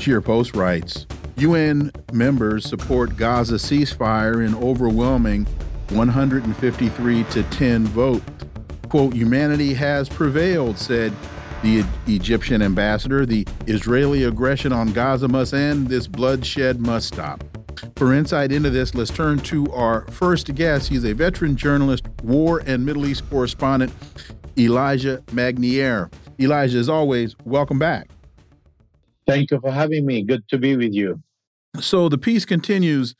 Post writes UN members support Gaza ceasefire in overwhelming 153 to 10 vote. Quote, humanity has prevailed, said the Egyptian ambassador. The Israeli aggression on Gaza must end. This bloodshed must stop. For insight into this, let's turn to our first guest. He's a veteran journalist, war and Middle East correspondent, Elijah Magnier. Elijah, as always, welcome back. Thank you for having me. Good to be with you. So the piece continues.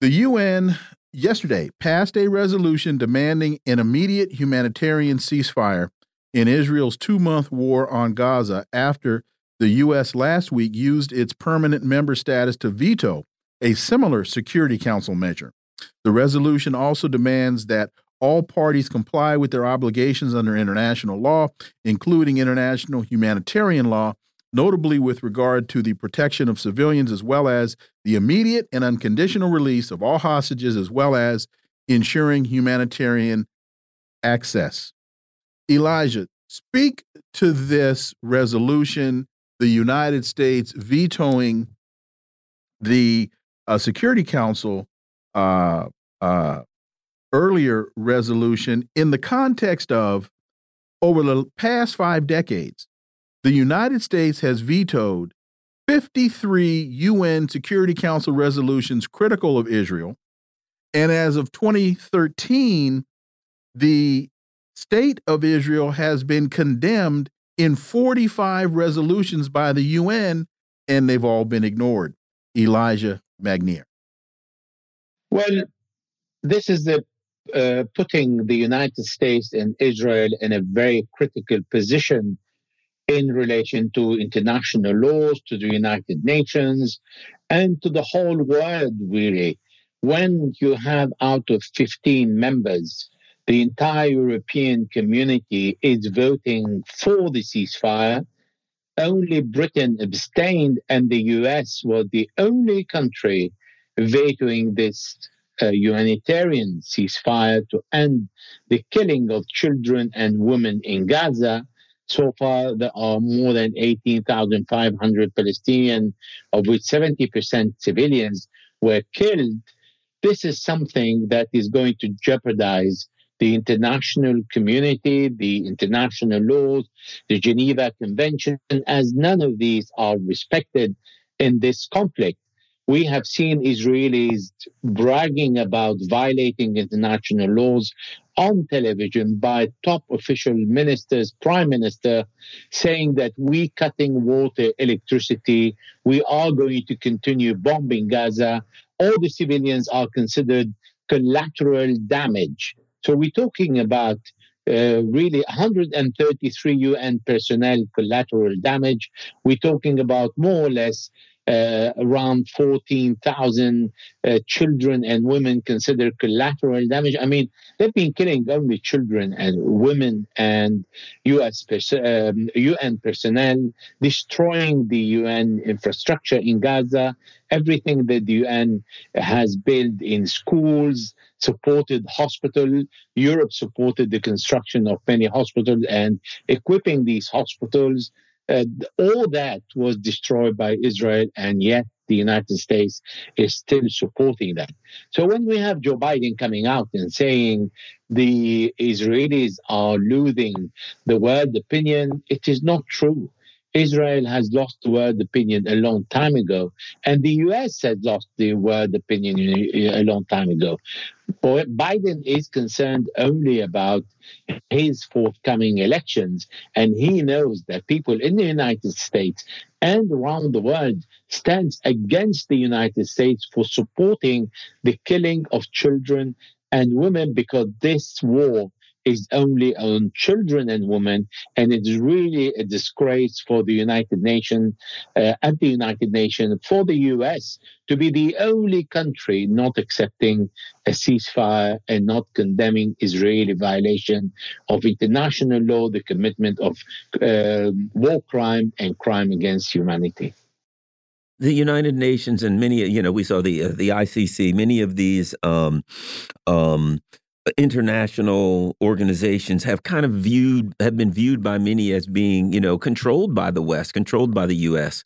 The UN yesterday passed a resolution demanding an immediate humanitarian ceasefire in Israel's two month war on Gaza after the U.S. last week used its permanent member status to veto a similar Security Council measure. The resolution also demands that all parties comply with their obligations under international law, including international humanitarian law, notably with regard to the protection of civilians as well as the immediate and unconditional release of all hostages as well as ensuring humanitarian access. Elijah, speak to this resolution, the United States vetoing the uh, Security Council uh, uh, earlier resolution in the context of over the past five decades, the United States has vetoed 53 UN Security Council resolutions critical of Israel. And as of 2013, the state of Israel has been condemned in 45 resolutions by the UN, and they've all been ignored. Elijah Magnier. Well, this is the uh, putting the United States and Israel in a very critical position in relation to international laws, to the United Nations, and to the whole world, really. When you have out of 15 members, the entire European community is voting for the ceasefire. Only Britain abstained, and the US was the only country vetoing this uh, humanitarian ceasefire to end the killing of children and women in Gaza so far, there are more than 18,500 Palestinians, of which 70% civilians were killed. This is something that is going to jeopardize the international community, the international laws, the Geneva Convention, as none of these are respected in this conflict we have seen Israelis bragging about violating international laws on television by top official ministers, prime minister, saying that we cutting water, electricity, we are going to continue bombing Gaza. All the civilians are considered collateral damage. So we're talking about uh, really 133 UN personnel collateral damage. We're talking about more or less around 14,000 uh, children and women considered collateral damage. I mean, they've been killing only children and women and US pers- um, UN personnel, destroying the UN infrastructure in Gaza, everything that the UN has built in schools, supported hospital. Europe supported the construction of many hospitals and equipping these hospitals uh, all that was destroyed by Israel, and yet the United States is still supporting that. So when we have Joe Biden coming out and saying the Israelis are losing the world opinion, it is not true. Israel has lost the world opinion a long time ago, and the US has lost the world opinion a long time ago. Biden is concerned only about his forthcoming elections, and he knows that people in the United States and around the world stands against the United States for supporting the killing of children and women because this war is only on children and women, and it's really a disgrace for the United Nations uh, and the United Nations for the U.S. to be the only country not accepting a ceasefire and not condemning Israeli violation of international law, the commitment of uh, war crime and crime against humanity the United Nations and many, you know, we saw the uh, the ICC. Many of these um, um, international organizations have kind of viewed have been viewed by many as being, you know, controlled by the West, controlled by the U.S.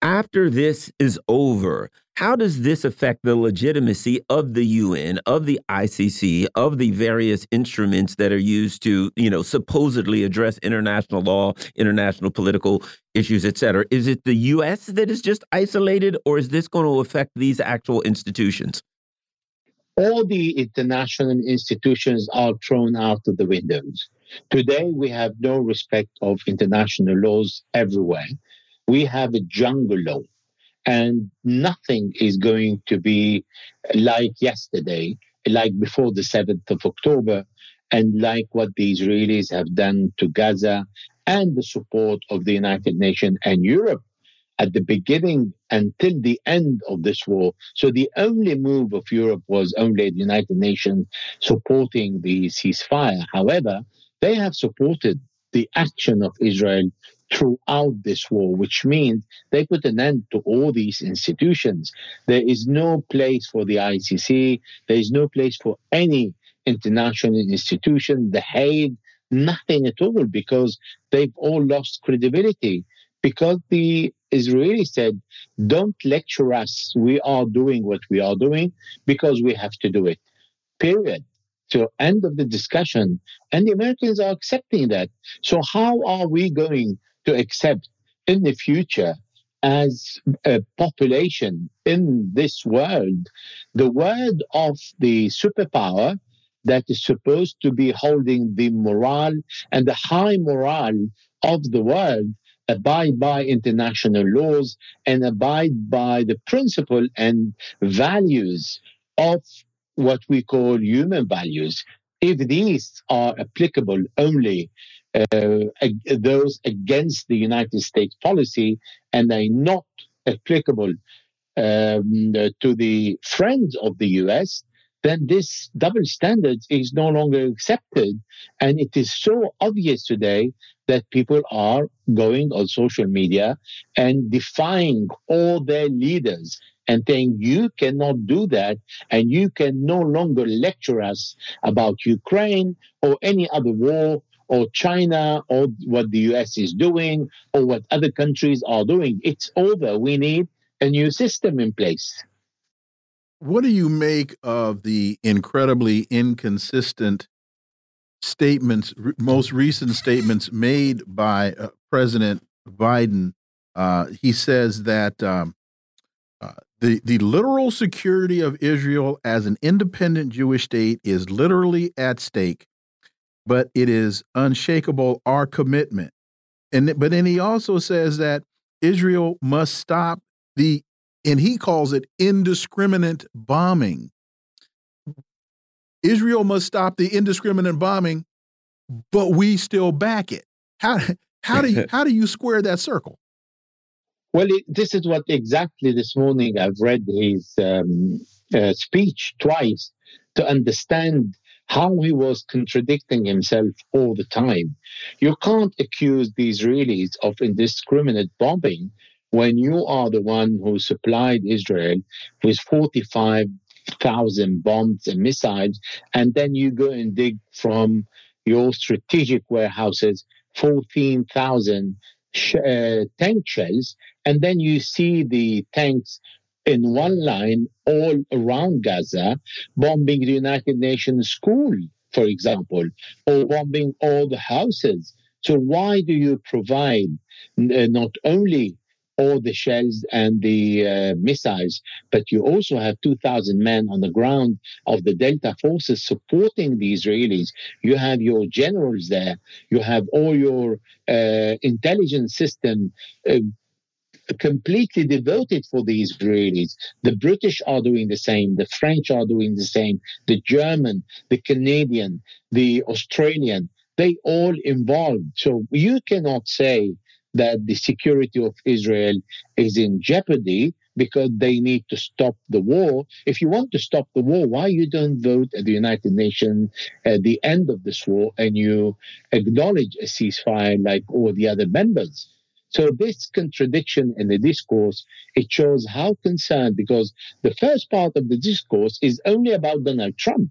After this is over, how does this affect the legitimacy of the UN, of the ICC, of the various instruments that are used to, you know, supposedly address international law, international political issues, et cetera? Is it the US that is just isolated, or is this going to affect these actual institutions? All the international institutions are thrown out of the windows. Today, we have no respect of international laws everywhere. We have a jungle law and nothing is going to be like yesterday, like before the 7th of October, and like what the Israelis have done to Gaza and the support of the United Nations and Europe at the beginning until the end of this war. So the only move of Europe was only the United Nations supporting the ceasefire. However, they have supported the action of Israel throughout this war, which means they put an end to all these institutions. There is no place for the ICC, there is no place for any international institution, the Hague, nothing at all, because they've all lost credibility. Because the Israelis said, don't lecture us, we are doing what we are doing because we have to do it. Period. To end of the discussion. And the americans are accepting that. So how are we going to accept in the future as a population in this world the word of the superpower that is supposed to be holding the morale and the high morale of the world abide by international laws and abide by the principle and values of what we call human values. If these are applicable only uh, those against the United States policy and are not applicable um, to the friends of the US, then this double standard is no longer accepted. And it is so obvious today that people are going on social media and defying all their leaders and saying you cannot do that and you can no longer lecture us about Ukraine or any other war or China or what the US is doing or what other countries are doing. It's over. We need a new system in place. What do you make of the incredibly inconsistent statements, most recent statements made by uh, President Biden? Uh, he says that um, uh, the the literal security of Israel as an independent Jewish state is literally at stake but it is unshakable our commitment. And but then he also says that Israel must stop the and he calls it indiscriminate bombing. Israel must stop the indiscriminate bombing, but we still back it. How how do you how do you square that circle? Well, it, this is what exactly this morning I've read his um, uh, speech twice to understand how he was contradicting himself all the time. You can't accuse the Israelis of indiscriminate bombing when you are the one who supplied Israel with 45,000 bombs and missiles, and then you go and dig from your strategic warehouses 14,000 sh- uh, tank shells, and then you see the tanks in one line all around Gaza, bombing the United Nations school, for example, or bombing all the houses. So why do you provide uh, not only all the shells and the uh, missiles, but you also have 2,000 men on the ground of the Delta forces supporting the Israelis. You have your generals there. You have all your uh, intelligence system uh, completely devoted for the Israelis. The British are doing the same, the French are doing the same, the German, the Canadian, the Australian, they all involved. So you cannot say that the security of Israel is in jeopardy because they need to stop the war. If you want to stop the war, why you don't vote at the United Nations at the end of this war and you acknowledge a ceasefire like all the other members? So this contradiction in the discourse, it shows how concerned, because the first part of the discourse is only about Donald Trump.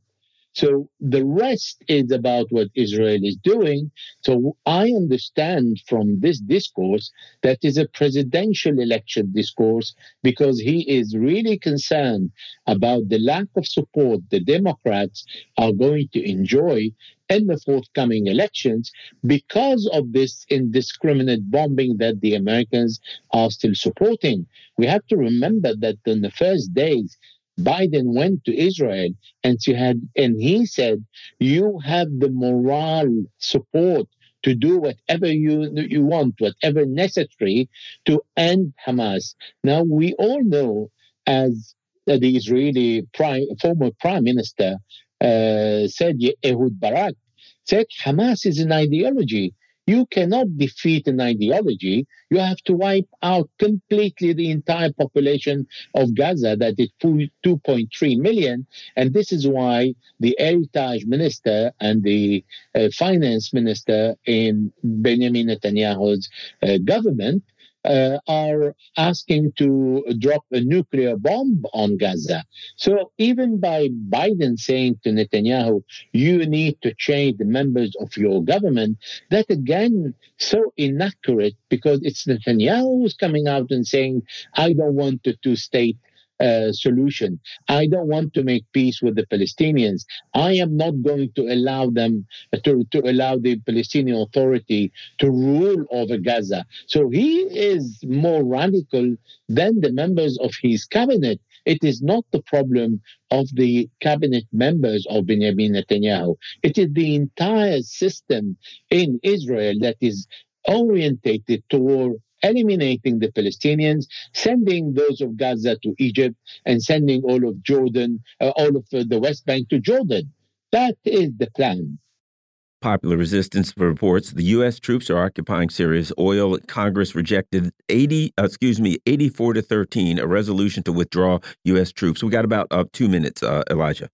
So the rest is about what Israel is doing. So I understand from this discourse that is a presidential election discourse because he is really concerned about the lack of support the Democrats are going to enjoy in the forthcoming elections because of this indiscriminate bombing that the Americans are still supporting. We have to remember that in the first days, Biden went to Israel and she had and he said, You have the moral support to do whatever you you want, whatever necessary to end Hamas. Now we all know as the Israeli prime, former prime minister uh, said Ehud Barak said Hamas is an ideology. You cannot defeat an ideology. You have to wipe out completely the entire population of Gaza, that is 2.3 million. And this is why the Heritage Minister and the uh, Finance Minister in Benjamin Netanyahu's uh, government uh, are asking to drop a nuclear bomb on Gaza. So even by Biden saying to Netanyahu, you need to change the members of your government, that again, so inaccurate because it's Netanyahu who's coming out and saying, I don't want a two state uh, solution. I don't want to make peace with the Palestinians. I am not going to allow them uh, to, to allow the Palestinian Authority to rule over Gaza. So he is more radical than the members of his cabinet. It is not the problem of the cabinet members of Benjamin Netanyahu. It is the entire system in Israel that is orientated toward eliminating the Palestinians, sending those of Gaza to Egypt, and sending all of Jordan, uh, all of uh, the West Bank to Jordan. That is the plan. Popular resistance reports the U.S. troops are occupying Syria's oil. Congress rejected 80, uh, excuse me, 84 to 13, a resolution to withdraw U.S. troops. We got about uh, two minutes, uh, Elijah.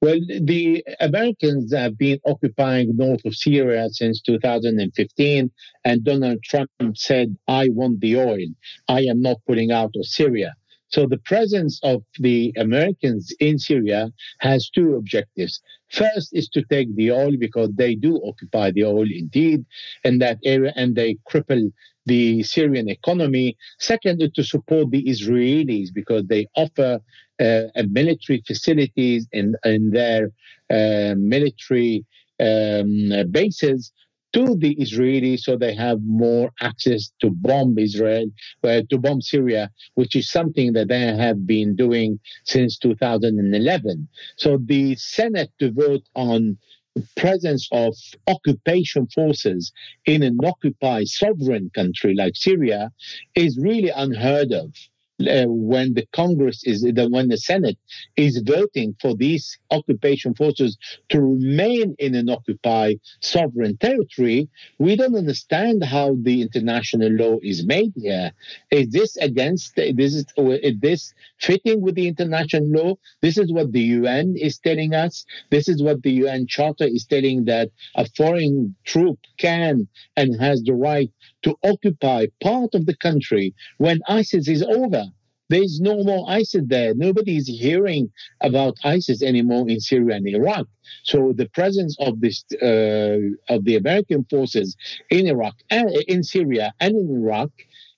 Well, the Americans have been occupying north of Syria since 2015, and Donald Trump said, I want the oil. I am not pulling out of Syria. So the presence of the Americans in Syria has two objectives. First is to take the oil because they do occupy the oil indeed in that area and they cripple the Syrian economy. Second, is to support the Israelis because they offer uh, military facilities in, in their uh, military um, bases to the Israelis so they have more access to bomb Israel, uh, to bomb Syria, which is something that they have been doing since 2011. So the Senate to vote on presence of occupation forces in an occupied sovereign country like Syria is really unheard of. Uh, when the Congress is the when the Senate is voting for these occupation forces to remain in an occupied sovereign territory, we don't understand how the international law is made here. Is this against this is, is this fitting with the international law? This is what the UN is telling us. This is what the UN Charter is telling that a foreign troop can and has the right to occupy part of the country when ISIS is over. There's no more ISIS there. Nobody is hearing about ISIS anymore in Syria and Iraq. So the presence of this uh, of the American forces in Iraq and in Syria and in Iraq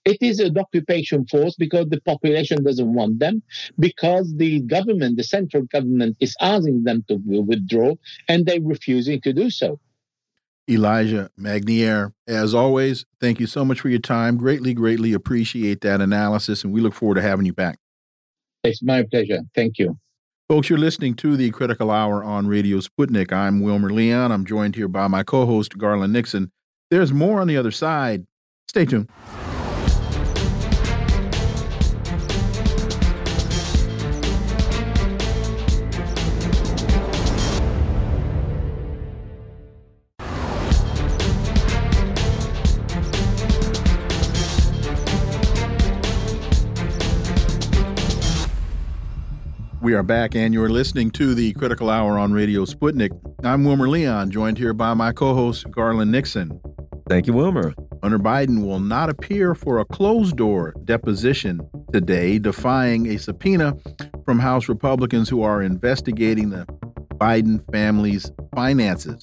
it is an occupation force because the population doesn't want them, because the government, the central government, is asking them to withdraw, and they're refusing to do so. Elijah Magnier. As always, thank you so much for your time. Greatly, greatly appreciate that analysis, and we look forward to having you back. It's my pleasure. Thank you. Folks, you're listening to the Critical Hour on Radio Sputnik. I'm Wilmer Leon. I'm joined here by my co host, Garland Nixon. There's more on the other side. Stay tuned. We are back, and you're listening to the Critical Hour on Radio Sputnik. I'm Wilmer Leon, joined here by my co host, Garland Nixon. Thank you, Wilmer. Hunter Biden will not appear for a closed door deposition today, defying a subpoena from House Republicans who are investigating the Biden family's finances.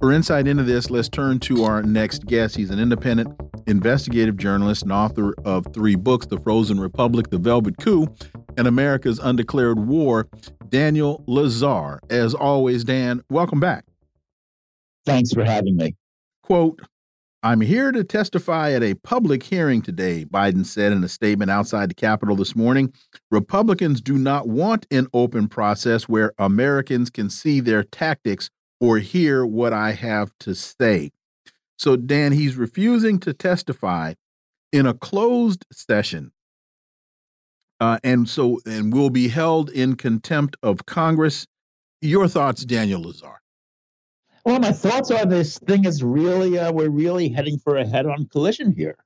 For insight into this, let's turn to our next guest. He's an independent investigative journalist and author of three books The Frozen Republic, The Velvet Coup, and America's Undeclared War, Daniel Lazare. As always, Dan, welcome back. Thanks for having me. Quote, I'm here to testify at a public hearing today, Biden said in a statement outside the Capitol this morning. Republicans do not want an open process where Americans can see their tactics or hear what I have to say. So, Dan, he's refusing to testify in a closed session uh, and so and will be held in contempt of Congress. Your thoughts, Daniel Lazare? Well, my thoughts are this thing is really uh, we're really heading for a head-on collision here.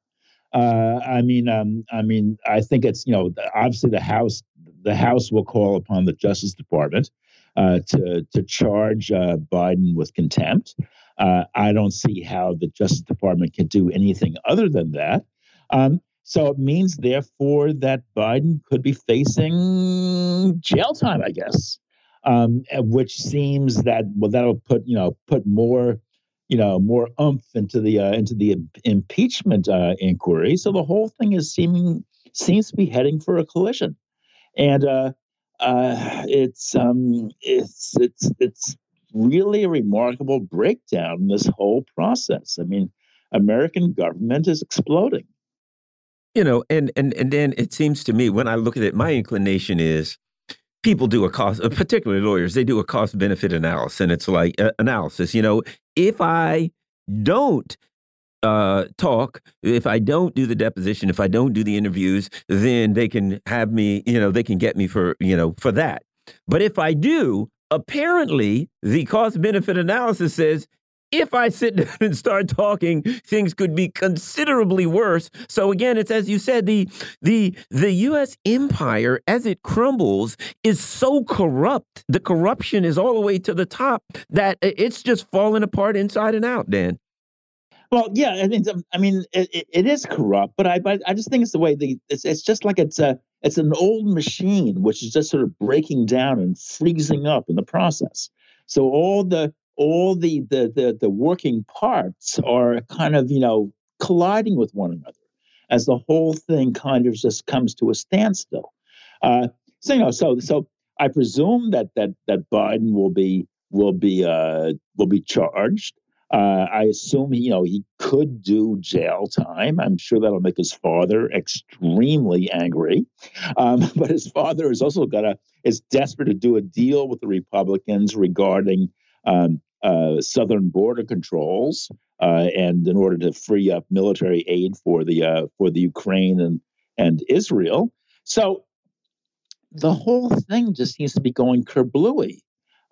Uh, I mean, um, I mean, I think it's you know obviously the House the House will call upon the Justice Department uh, to to charge uh, Biden with contempt. Uh, I don't see how the Justice Department can do anything other than that. Um, so it means, therefore, that Biden could be facing jail time, I guess, um, which seems that well, that'll put you know put more you know more umph into the uh, into the impeachment uh, inquiry. So the whole thing is seeming seems to be heading for a collision, and uh, uh, it's um, it's it's it's really a remarkable breakdown in this whole process. I mean, American government is exploding. You know, and and and then it seems to me when I look at it, my inclination is people do a cost, uh, particularly lawyers, they do a cost benefit analysis, and it's like uh, analysis. You know, if I don't uh, talk, if I don't do the deposition, if I don't do the interviews, then they can have me. You know, they can get me for you know for that. But if I do, apparently the cost benefit analysis says if I sit down and start talking, things could be considerably worse. So again, it's as you said, the the the U.S. empire, as it crumbles, is so corrupt. The corruption is all the way to the top that it's just falling apart inside and out. Dan. Well, yeah, I mean, I mean, it, it is corrupt, but I, but I just think it's the way the it's, it's just like it's a it's an old machine which is just sort of breaking down and freezing up in the process. So all the all the, the the the working parts are kind of you know colliding with one another as the whole thing kind of just comes to a standstill. Uh, so you know, so so I presume that that that Biden will be will be uh, will be charged. Uh, I assume you know he could do jail time. I'm sure that'll make his father extremely angry. Um, but his father is also gonna is desperate to do a deal with the Republicans regarding um, uh, southern border controls, uh, and in order to free up military aid for the uh, for the Ukraine and and Israel. So the whole thing just seems to be going kerblooey.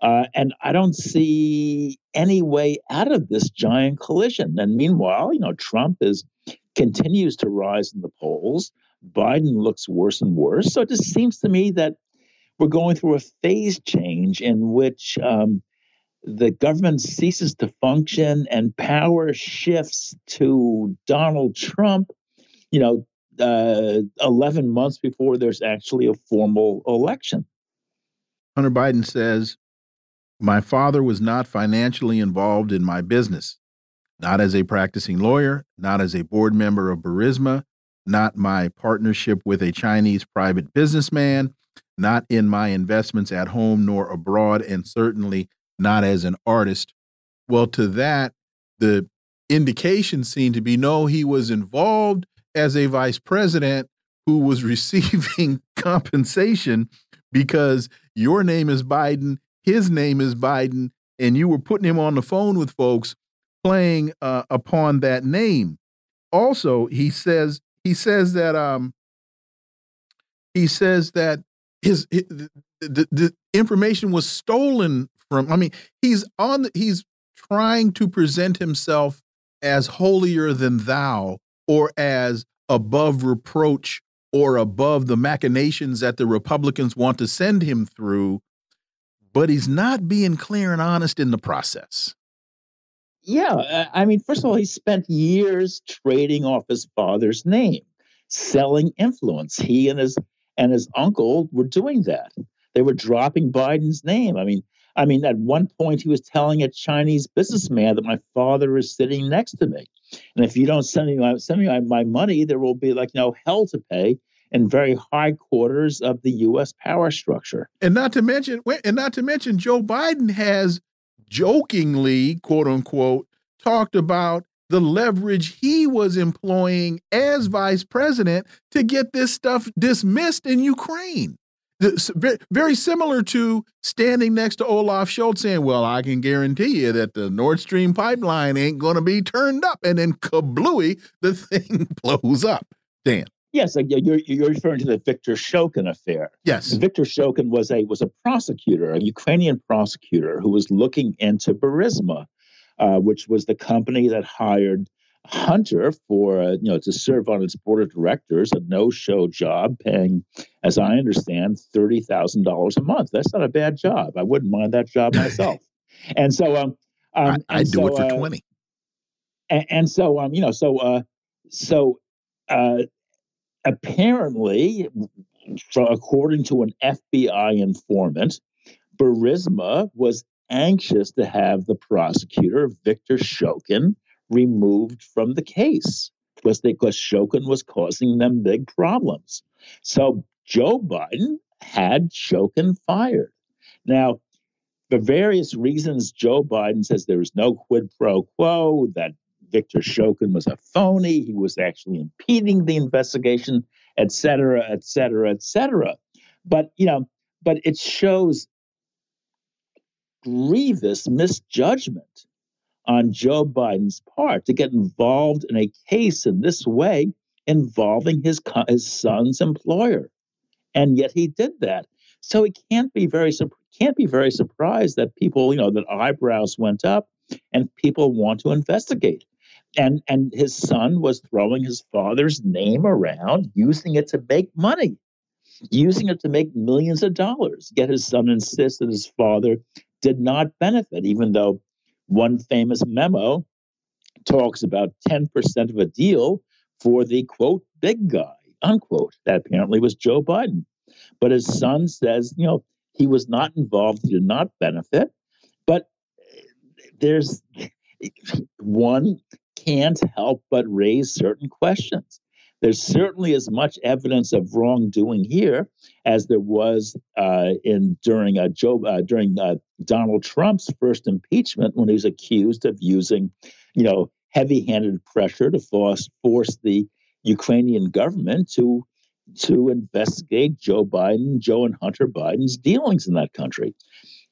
Uh, and I don't see any way out of this giant collision. And meanwhile, you know, Trump is continues to rise in the polls. Biden looks worse and worse. So it just seems to me that we're going through a phase change in which um, the government ceases to function and power shifts to Donald Trump, you know, uh, 11 months before there's actually a formal election. Hunter Biden says, My father was not financially involved in my business, not as a practicing lawyer, not as a board member of Burisma, not my partnership with a Chinese private businessman, not in my investments at home nor abroad, and certainly not as an artist. Well, to that, the indication seemed to be no, he was involved as a vice president who was receiving compensation because your name is Biden, his name is Biden, and you were putting him on the phone with folks playing uh, upon that name. Also, he says he says that um he says that his, his the, the, the information was stolen from I mean, he's on he's trying to present himself as holier than thou or as above reproach or above the machinations that the Republicans want to send him through, but he's not being clear and honest in the process. Yeah, I mean, first of all, he spent years trading off his father's name, selling influence. He and his and his uncle were doing that. They were dropping Biden's name. I mean, I mean, at one point he was telling a Chinese businessman that my father is sitting next to me, and if you don't send me my send me my my money, there will be like know hell to pay in very high quarters of the U.S. power structure. And not to mention, and not to mention, Joe Biden has jokingly, quote unquote, talked about the leverage he was employing as vice president to get this stuff dismissed in Ukraine. Very similar to standing next to Olaf Scholz saying, Well, I can guarantee you that the Nord Stream pipeline ain't going to be turned up. And then kablooey, the thing blows up. Dan. Yes, you're, you're referring to the Viktor Shokin affair. Yes, Viktor Shokin was a was a prosecutor, a Ukrainian prosecutor who was looking into Burisma, uh, which was the company that hired Hunter for uh, you know to serve on its board of directors, a no-show job, paying, as I understand, thirty thousand dollars a month. That's not a bad job. I wouldn't mind that job myself. and so, um, um I, would so, do it for uh, twenty. And, and, so, um, you know, so, uh, so, uh, apparently, according to an FBI informant, Burisma was anxious to have the prosecutor, Victor Shokin, removed from the case because, because Shokin was causing them big problems. So Joe Biden had Shokin fired. Now, for various reasons, Joe Biden says there was no quid pro quo, that Viktor Shokin was a phony. He was actually impeding the investigation, et cetera, et cetera, et cetera. But, you know, but it shows grievous misjudgment on Joe Biden's part to get involved in a case in this way involving his, his son's employer. And yet he did that. So he can't be very can't be very surprised that people, you know, that eyebrows went up and people want to investigate and and his son was throwing his father's name around using it to make money using it to make millions of dollars. Yet his son insists that his father did not benefit even though one famous memo talks about 10% of a deal for the quote big guy unquote. That apparently was joe biden. But his son says you know he was not involved he did not benefit. But eh, there's eh, one can't help but raise certain questions. There's certainly as much evidence of wrongdoing here as there was uh, in during uh, Joe uh, during uh, Donald Trump's first impeachment when he was accused of using, you know, heavy-handed pressure to force force the Ukrainian government to to investigate Joe Biden, Joe and Hunter Biden's dealings in that country.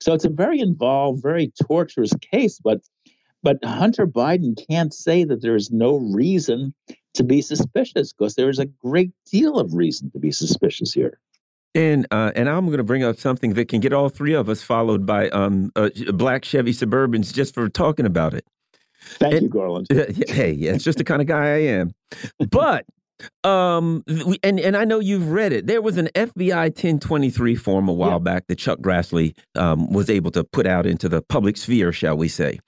So it's a very involved, very torturous case, but but Hunter Biden can't say that there is no reason to be suspicious because there is a great deal of reason to be suspicious here. And uh, and I'm going to bring up something that can get all three of us followed by um, uh, black Chevy Suburbans just for talking about it. Thank and, you, Garland. hey, yeah, it's just the kind of guy I am. But um, and and I know you've read it. There was an FBI 1023 form a while yeah. back that Chuck Grassley um, was able to put out into the public sphere, shall we say?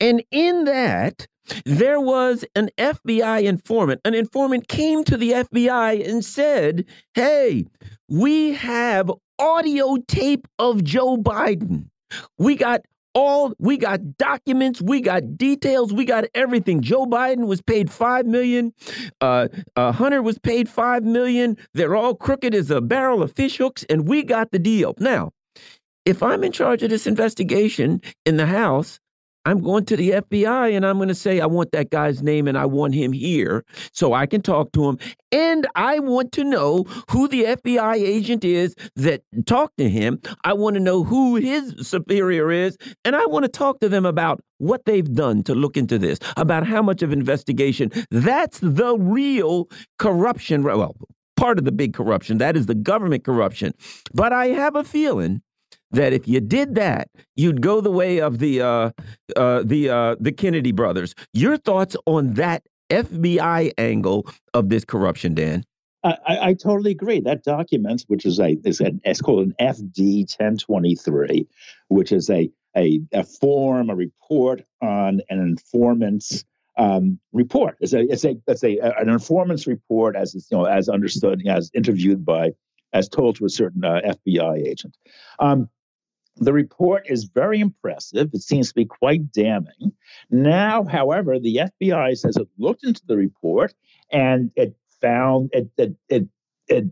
And in that, there was an FBI informant. An informant came to the FBI and said, "Hey, we have audio tape of Joe Biden." We got all we got documents we got details we got everything. Joe biden was paid five million uh, uh, hunter was paid five million. They're all crooked as a barrel of fish hooks and we got the deal. Now if i'm in charge of this investigation in the house I'm going to the FBI and I'm going to say, I want that guy's name and I want him here so I can talk to him. And I want to know who the FBI agent is that talked to him. I want to know who his superior is. And I want to talk to them about what they've done to look into this, about how much of investigation. That's the real corruption. Well, part of the big corruption. That is the government corruption. But I have a feeling that if you did that, you'd go the way of the uh, uh, the uh, the Kennedy brothers. Your thoughts on that FBI angle of this corruption, Dan? I, I, totally agree. That document, which is a is an it's called an FD 1023, which is a a, a form, a report on an informant's um, report. It's a it's a it's a an informant's report as you know as understood as interviewed by as told to a certain uh, FBI agent. Um, the report is very impressive. It seems to be quite damning. Now, however, the FBI says it looked into the report and it found it it it, it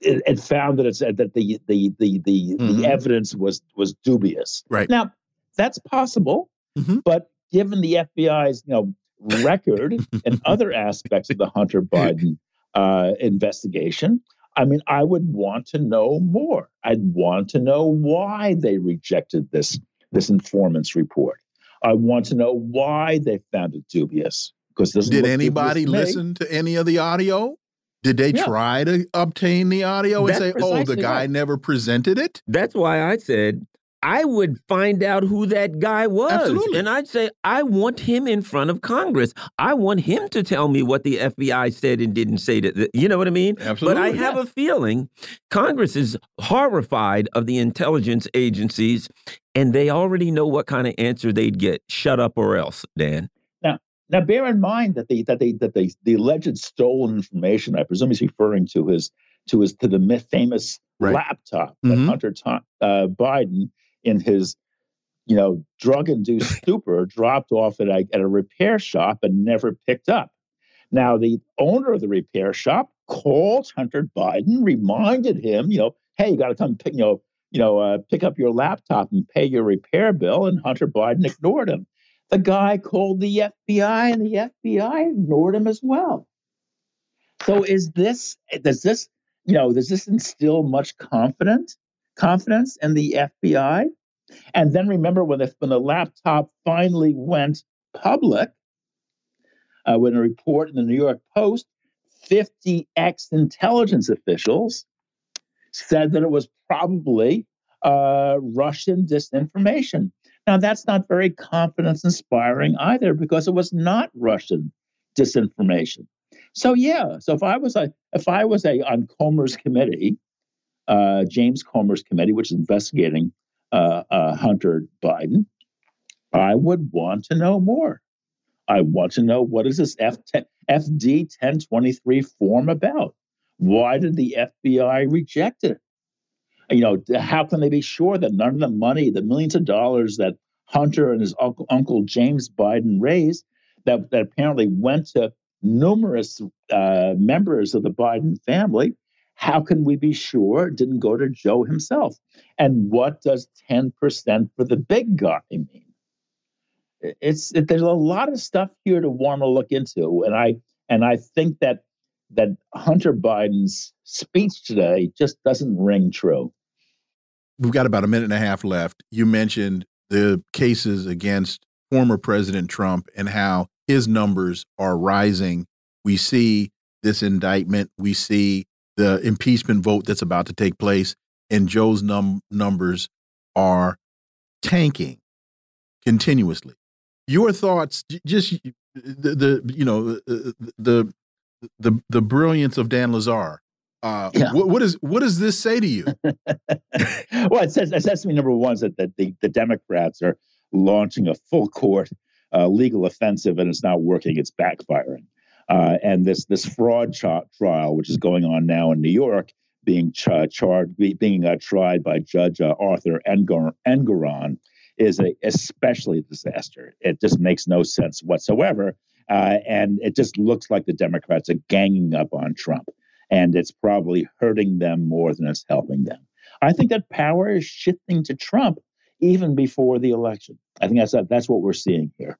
it, it, found that it said that the the the the, mm-hmm. the evidence was was dubious. Right now, that's possible, mm-hmm. but given the FBI's you know record and other aspects of the Hunter Biden uh, investigation, I mean, I would want to know more. I'd want to know why they rejected this this informant's report. I want to know why they found it dubious. Because this did anybody listen to any of the audio? Did they yeah. try to obtain the audio and That's say, "Oh, the guy right. never presented it"? That's why I said I would find out who that guy was. Absolutely. And I'd say, I want him in front of Congress. I want him to tell me what the FBI said and didn't say. To, you know what I mean? Absolutely. But I have a feeling Congress is horrified of the intelligence agencies, and they already know what kind of answer they'd get. Shut up or else, Dan. Now, now bear in mind that the that they that they the alleged stolen information, I presume he's referring to his to his to the famous right. laptop that mm -hmm. Hunter uh, Biden in his you know drug induced stupor dropped off at a, at a repair shop and never picked up. Now the owner of the repair shop called hunter biden reminded him you know hey you got to come pick you know you know uh, pick up your laptop and pay your repair bill and hunter biden ignored him. The guy called the fbi and the fbi ignored him as well. So is this does this you know does this instill much confidence confidence in the FBI. And then remember when the, when the laptop finally went public, uh, when a report in the New York Post, 50 ex intelligence officials said that it was probably uh, Russian disinformation. Now, that's not very confidence inspiring either because it was not Russian disinformation. So yeah, so if I was a if I was a on Comer's committee uh, James Comer's committee, which is investigating uh, uh, Hunter Biden, I would want to know more. I want to know what is this F10, FD 1023 form about? Why did the FBI reject it? You know, how can they be sure that none of the money, the millions of dollars that Hunter and his uncle, uncle James Biden raised, that, that apparently went to numerous uh, members of the Biden family, how can we be sure it didn't go to Joe himself? And what does 10% for the big guy mean? It's it, there's a lot of stuff here to want to look into, and I and I think that that Hunter Biden's speech today just doesn't ring true. We've got about a minute and a half left. You mentioned the cases against former President Trump and how his numbers are rising. We see this indictment. We see the impeachment vote that's about to take place, and Joe's num numbers are tanking continuously. Your thoughts, just the, the you know the the the brilliance of Dan Lazare. Uh, yeah. what, what is what does this say to you? well, it says it says to me number one is that the, the, the Democrats are launching a full court uh, legal offensive and it's not working; it's backfiring. Uh, and this this fraud trial, which is going on now in New York, being ch charged, being uh, tried by Judge uh, Arthur Engoron is a especially a disaster. It just makes no sense whatsoever, uh, and it just looks like the Democrats are ganging up on Trump, and it's probably hurting them more than it's helping them. I think that power is shifting to Trump even before the election. I think that's that's what we're seeing here.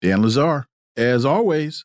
Dan Lazare, as always,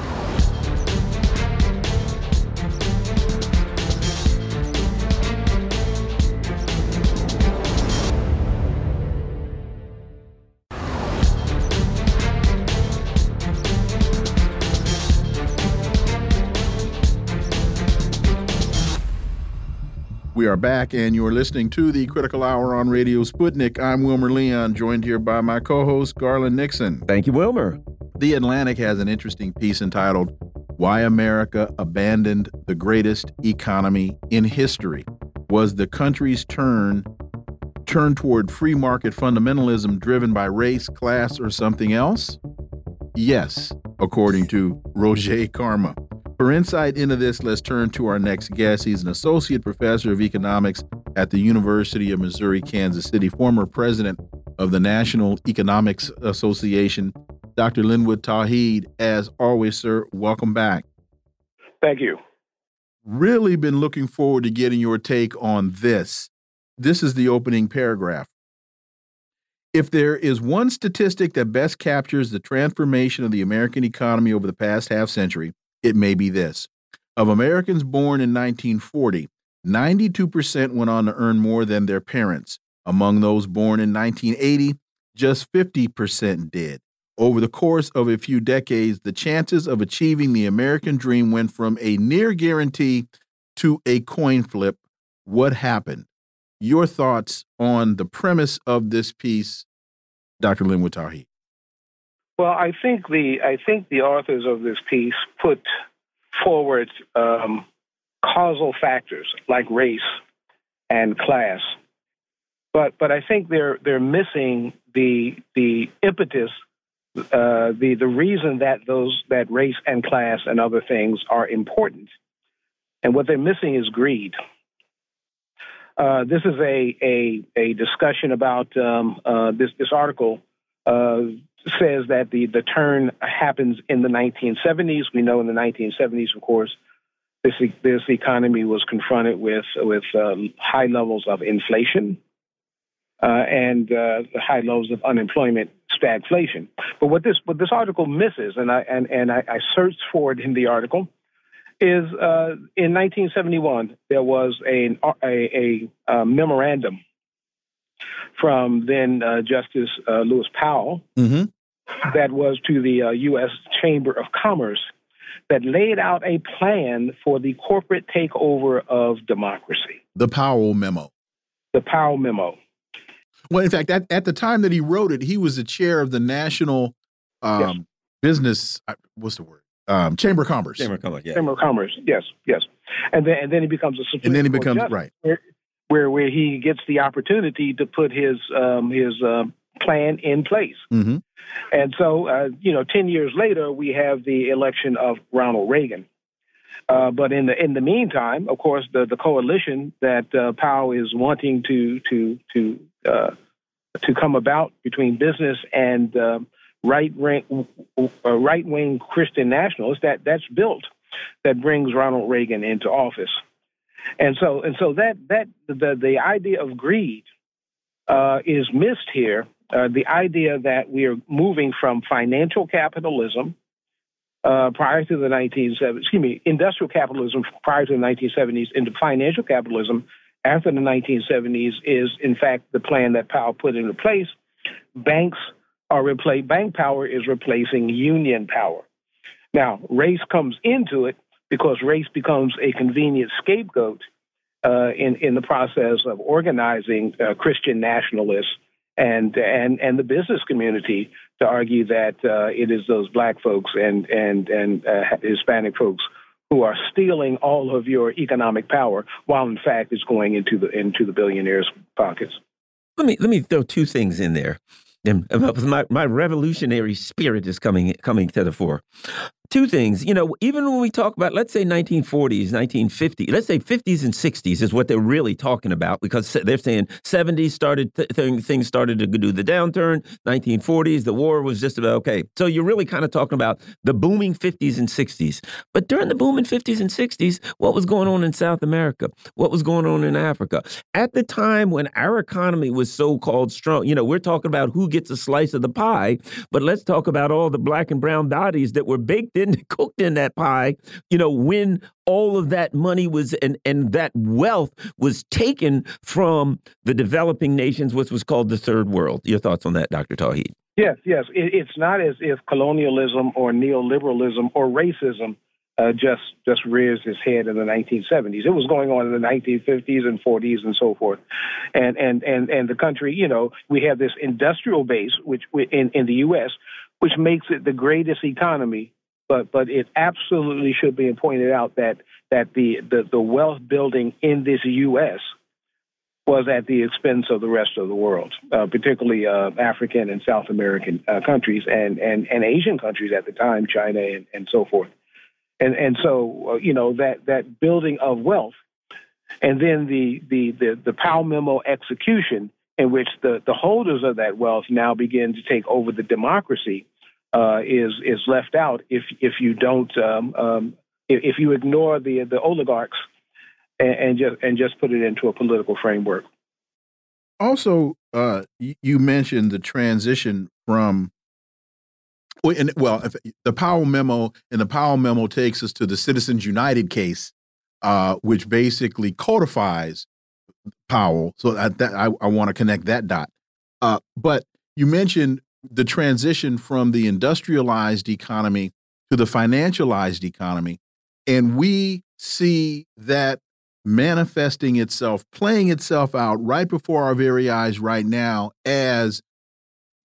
We are back, and you're listening to the Critical Hour on Radio Sputnik. I'm Wilmer Leon, joined here by my co host, Garland Nixon. Thank you, Wilmer. The Atlantic has an interesting piece entitled Why America Abandoned the Greatest Economy in History. Was the country's turn turn toward free market fundamentalism driven by race, class, or something else? Yes, according to Roger Karma. For insight into this, let's turn to our next guest. He's an associate professor of economics at the University of Missouri Kansas City, former president of the National Economics Association. Dr. Linwood Tauheed, as always, sir, welcome back. Thank you. Really been looking forward to getting your take on this. This is the opening paragraph. If there is one statistic that best captures the transformation of the American economy over the past half century, it may be this. Of Americans born in 1940, 92% went on to earn more than their parents. Among those born in 1980, just 50% did. Over the course of a few decades, the chances of achieving the American dream went from a near guarantee to a coin flip. What happened? Your thoughts on the premise of this piece, Dr. Tauheed? Well, I think the I think the authors of this piece put forward um, causal factors like race and class, but but I think they're they're missing the the impetus, uh, the the reason that those that race and class and other things are important, and what they're missing is greed. Uh, this is a a, a discussion about um, uh, this this article uh, says that the, the turn happens in the 1970s. We know in the 1970s, of course, this this economy was confronted with with uh, high levels of inflation uh, and uh, high levels of unemployment, stagflation. But what this what this article misses, and I and, and I, I searched for it in the article, is uh, in 1971 there was a a, a, a memorandum from then uh, Justice uh, Lewis Powell mm-hmm. that was to the uh, U.S. Chamber of Commerce that laid out a plan for the corporate takeover of democracy. The Powell memo. The Powell memo. Well, in fact, at, at the time that he wrote it, he was the chair of the National um, yes. Business. Uh, what's the word? Um, Chamber of Commerce. Chamber of Commerce. Yeah. Chamber of Commerce. Yes. Yes. And then and then he becomes a Supreme and then he becomes right where where he gets the opportunity to put his um, his uh, plan in place. Mm-hmm. And so, uh, you know, ten years later, we have the election of Ronald Reagan. Uh, but in the in the meantime, of course, the, the coalition that uh, Powell is wanting to to to uh, to come about between business and uh, right wing right wing Christian nationalists that that's built that brings Ronald Reagan into office. And so and so that that the the idea of greed uh, is missed here. Uh, the idea that we are moving from financial capitalism uh, prior to the 1970s, excuse me, industrial capitalism prior to the 1970s into financial capitalism after the 1970s is in fact the plan that Powell put into place. Banks are replace bank power is replacing union power. Now, race comes into it because race becomes a convenient scapegoat uh, in in the process of organizing uh, Christian nationalists and and and the business community to argue that uh, it is those black folks and and and uh, Hispanic folks who are stealing all of your economic power, while in fact it's going into the into the billionaires' pockets. Let me let me throw two things in there. My my revolutionary spirit is coming coming to the fore two things. You know, even when we talk about, let's say 1940s, 1950s, let's say 50s and 60s is what they're really talking about because they're saying 70s started th things started to do the downturn, 1940s the war was just about okay. So you're really kind of talking about the booming 50s and 60s. But during the booming 50s and 60s, what was going on in South America? What was going on in Africa? At the time when our economy was so-called strong, you know, we're talking about who gets a slice of the pie, but let's talk about all the black and brown bodies that were baked cooked in that pie, you know, when all of that money was and and that wealth was taken from the developing nations, which was called the third world. Your thoughts on that, Dr. Tauheed? Yes, yes. It, it's not as if colonialism or neoliberalism or racism uh, just just rears its head in the 1970s. It was going on in the 1950s and 40s and so forth, and and and and the country, you know, we have this industrial base, which in in the U.S., which makes it the greatest economy. But but it absolutely should be pointed out that that the the, the wealth building in this U.S. was at the expense of the rest of the world, uh, particularly uh, African and South American uh, countries and, and, and Asian countries at the time, China and, and so forth and and so uh, you know that that building of wealth, and then the the the, the Powell memo execution, in which the the holders of that wealth now begin to take over the democracy, uh, is is left out if if you don't um, um, if, if, you ignore the the oligarchs and, and, just and just put it into a political framework. Also, uh, you mentioned the transition from well, the Powell memo and the Powell memo takes us to the Citizens United case, uh, which basically codifies Powell. So that, that I, I want to connect that dot. Uh, but you mentioned the transition from the industrialized economy to the financialized economy, and we see that manifesting itself, playing itself out right before our very eyes right now as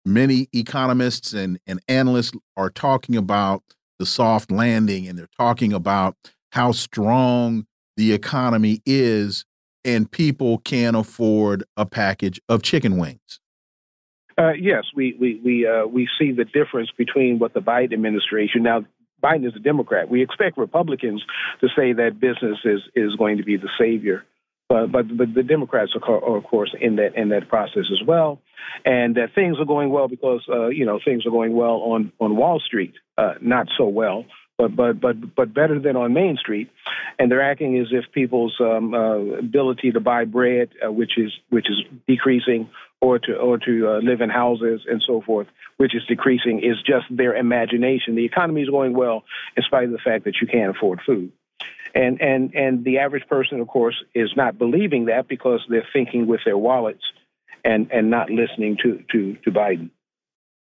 many economists and, and analysts are talking about the soft landing and they're talking about how strong the economy is and people can afford a package of chicken wings. Uh, yes, we we we uh, we see the difference between what the Biden administration now. Biden is a Democrat. We expect Republicans to say that business is is going to be the savior but but, but the Democrats are, are, of course in that in that process as well, and that things are going well because uh, you know things are going well on on Wall Street, uh, not so well. But, but but but better than on Main Street, and they're acting as if people's um, uh, ability to buy bread, uh, which is which is decreasing, or to or to uh, live in houses and so forth, which is decreasing, is just their imagination. The economy is going well in spite of the fact that you can't afford food. And and and the average person, of course, is not believing that because they're thinking with their wallets and and not listening to to to Biden.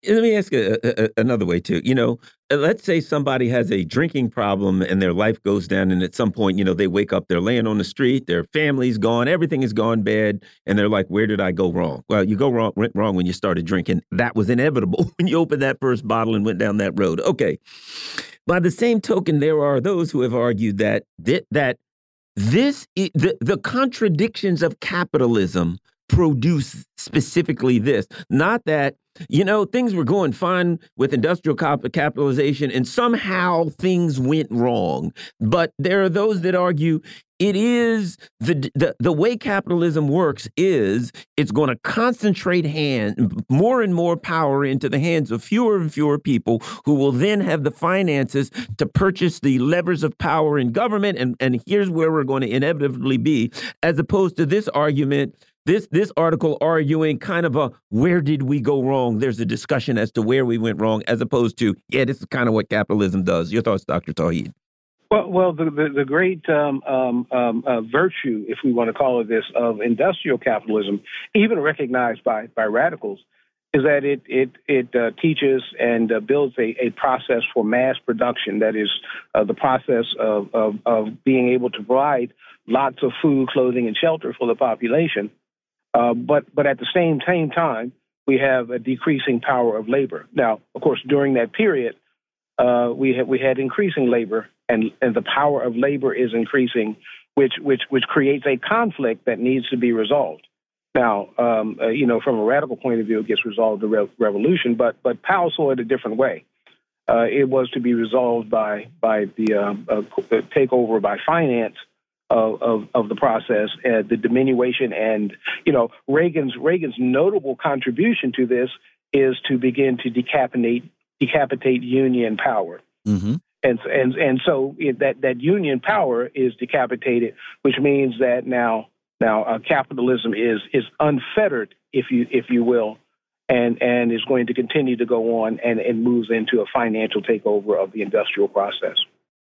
Let me ask a, a, another way too. You know, uh, let's say somebody has a drinking problem and their life goes down, and at some point, you know, they wake up, they're laying on the street, their family's gone, everything is gone bad, and they're like, "Where did I go wrong?" Well, you go wrong went wrong when you started drinking. That was inevitable when you opened that first bottle and went down that road. Okay. By the same token, there are those who have argued that that this the the contradictions of capitalism produce specifically this, not that you know, things were going fine with industrial capitalization and somehow things went wrong. But there are those that argue it is the the, the way capitalism works is it's going to concentrate hand more and more power into the hands of fewer and fewer people who will then have the finances to purchase the levers of power in government and and here's where we're going to inevitably be as opposed to this argument this this article arguing kind of a where did we go wrong? There's a discussion as to where we went wrong, as opposed to yeah, this is kind of what capitalism does. Your thoughts, Dr. Tauheed? Well, well, the the, the great um, um, um, uh, virtue, if we want to call it this, of industrial capitalism, even recognized by by radicals, is that it it it uh, teaches and uh, builds a, a process for mass production. That is uh, the process of, of of being able to provide lots of food, clothing, and shelter for the population uh, but but at the same same time, we have a decreasing power of labor. Now, of course, during that period, uh, we had we had increasing labor, and and the power of labor is increasing, which which which creates a conflict that needs to be resolved. Now, um, uh, you know, from a radical point of view, it gets resolved the re- revolution, but but Powell saw it a different way. Uh, it was to be resolved by by the um, uh, takeover by finance of, of, of the process, uh, the diminution, and you know Reagan's Reagan's notable contribution to this is to begin to decapitate decapitate union power. Mm-hmm. And, and and so it, that that union power is decapitated, which means that now now uh, capitalism is is unfettered, if you if you will, and and is going to continue to go on and, and moves into a financial takeover of the industrial process.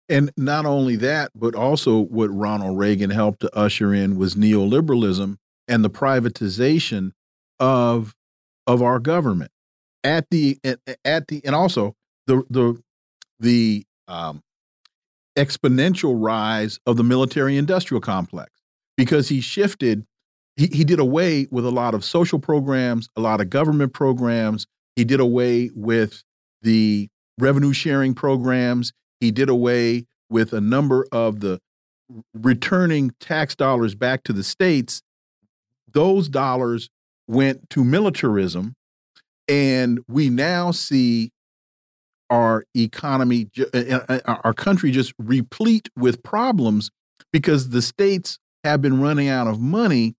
And not only that, but also what Ronald Reagan helped to usher in was neoliberalism and the privatization of of our government at the at the and also the the the um exponential rise of the military industrial complex because he shifted, he, he did away with a lot of social programs, a lot of government programs. He did away with the revenue sharing programs. He did away with a number of the returning tax dollars back to the states. Those dollars went to militarism. And we now see our economy, uh, uh, uh, our country just replete with problems because the states have been running out of money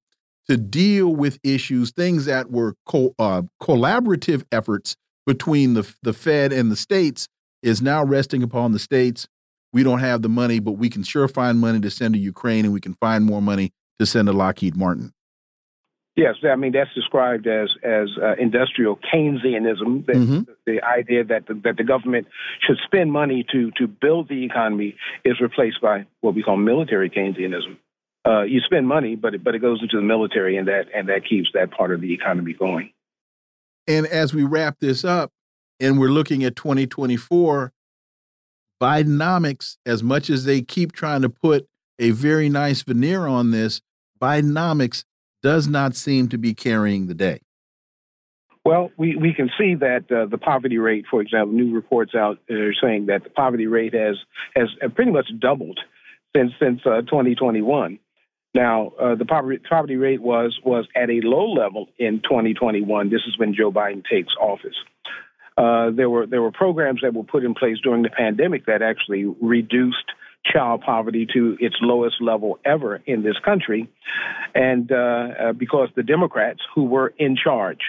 to deal with issues, things that were co uh, collaborative efforts between the, the Fed and the states is now resting upon the states. We don't have the money, but we can sure find money to send to Ukraine and we can find more money to send to Lockheed Martin. Yes, I mean that's described as as uh, industrial Keynesianism. The, mm-hmm. the idea that the, that the government should spend money to to build the economy is replaced by what we call military Keynesianism. Uh, you spend money, but it, but it goes into the military, and that and that keeps that part of the economy going. And as we wrap this up, and we're looking at 2024, Bidenomics, as much as they keep trying to put a very nice veneer on this, Bidenomics does not seem to be carrying the day. Well, we, we can see that uh, the poverty rate, for example, new reports out are saying that the poverty rate has has pretty much doubled since since uh, 2021. Now, uh, the poverty, poverty rate was was at a low level in 2021. This is when Joe Biden takes office. Uh, there were there were programs that were put in place during the pandemic that actually reduced child poverty to its lowest level ever in this country. And uh, uh, because the Democrats who were in charge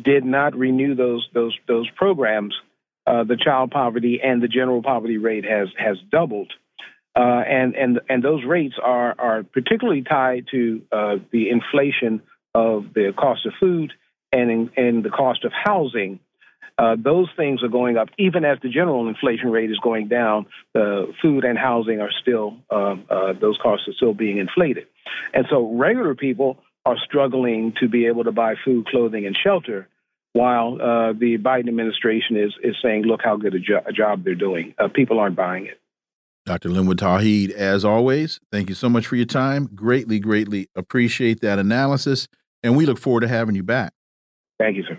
did not renew those those those programs, uh, the child poverty and the general poverty rate has has doubled. Uh, and and and those rates are are particularly tied to uh, the inflation of the cost of food and and the cost of housing uh, those things are going up, even as the general inflation rate is going down. The food and housing are still uh, uh, those costs are still being inflated, and so regular people are struggling to be able to buy food, clothing, and shelter. While uh, the Biden administration is is saying, "Look how good a, jo a job they're doing," uh, people aren't buying it. Dr. Linwood Tauheed, as always, thank you so much for your time. Greatly, greatly appreciate that analysis, and we look forward to having you back. Thank you, sir.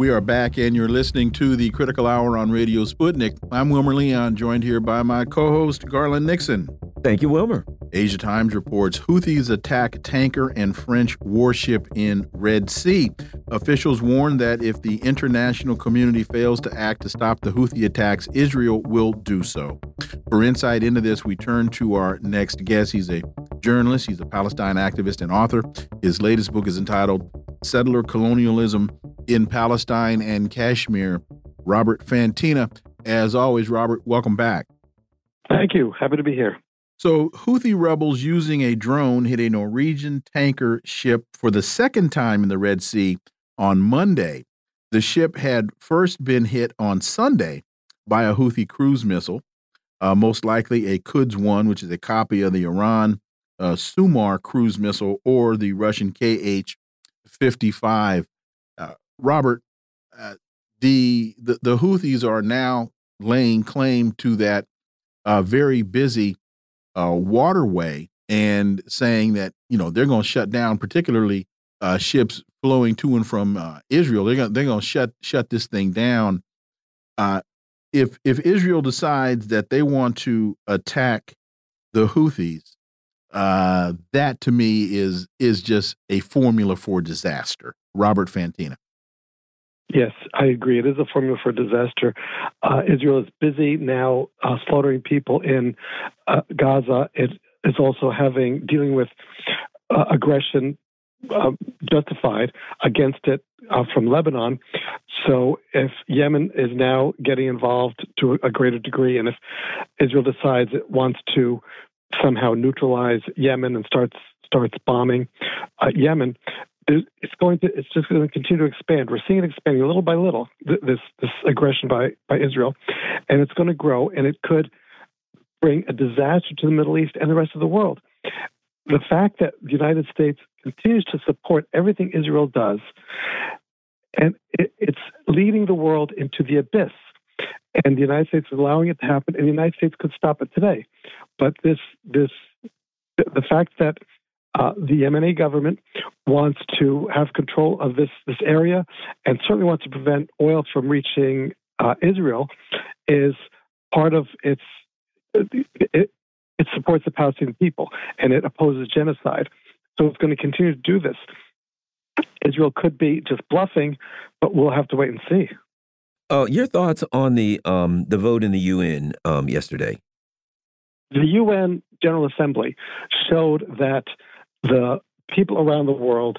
We are back, and you're listening to the Critical Hour on Radio Sputnik. I'm Wilmer Leon, joined here by my co host, Garland Nixon. Thank you, Wilmer. Asia Times reports Houthis attack tanker and French warship in Red Sea. Officials warn that if the international community fails to act to stop the Houthi attacks, Israel will do so. For insight into this, we turn to our next guest. He's a journalist, he's a Palestine activist and author. His latest book is entitled Settler Colonialism in Palestine and Kashmir, Robert Fantina. As always, Robert, welcome back. Thank you. Happy to be here. So, Houthi rebels using a drone hit a Norwegian tanker ship for the second time in the Red Sea on Monday. The ship had first been hit on Sunday by a Houthi cruise missile, uh, most likely a Quds 1, which is a copy of the Iran uh, Sumar cruise missile or the Russian KH 55. Robert, uh, the, the the Houthis are now laying claim to that uh, very busy uh, waterway and saying that you know they're going to shut down, particularly uh, ships flowing to and from uh, Israel. They're going they're going to shut shut this thing down. Uh, if if Israel decides that they want to attack the Houthis, that to me is is just a formula for disaster. Robert Fantina. Yes, I agree. It is a formula for disaster. Uh, Israel is busy now uh, slaughtering people in uh, Gaza. It is also having dealing with uh, aggression uh, justified against it uh, from Lebanon. So if Yemen is now getting involved to a greater degree, and if Israel decides it wants to somehow neutralize Yemen and starts starts bombing uh, Yemen, it's going to it's just going to continue to expand. We're seeing it expanding little by little. This this aggression by by Israel, and it's going to grow, and it could bring a disaster to the Middle East and the rest of the world. The fact that the United States continues to support everything Israel does, and it, it's leading the world into the abyss. And the United States is allowing it to happen, and the United States could stop it today. But this this the fact that uh, the Yemeni government wants to have control of this this area and certainly wants to prevent oil from reaching uh, Israel is part of its it, it supports the Palestinian people and it opposes genocide. So it's going to continue to do this. Israel could be just bluffing, but we'll have to wait and see. Uh, your thoughts on the um, the vote in the UN um, yesterday? The UN General Assembly showed that the people around the world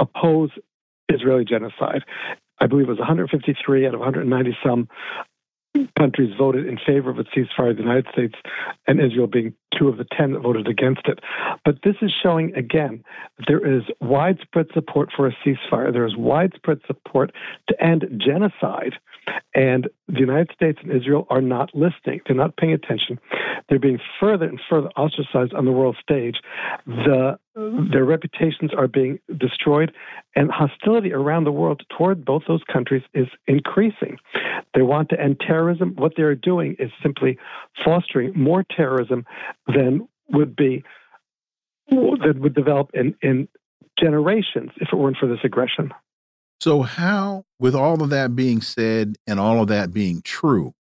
oppose Israeli genocide. I believe it was 153 out of 190 some countries voted in favor of a ceasefire, the United States and Israel being two of the 10 that voted against it. But this is showing again that there is widespread support for a ceasefire. There is widespread support to end genocide. And the United States and Israel are not listening. They're not paying attention. They're being further and further ostracized on the world stage. The, their reputations are being destroyed, and hostility around the world toward both those countries is increasing. They want to end terrorism. What they're doing is simply fostering more terrorism than would be that would develop in, in generations if it weren't for this aggression. So, how, with all of that being said and all of that being true,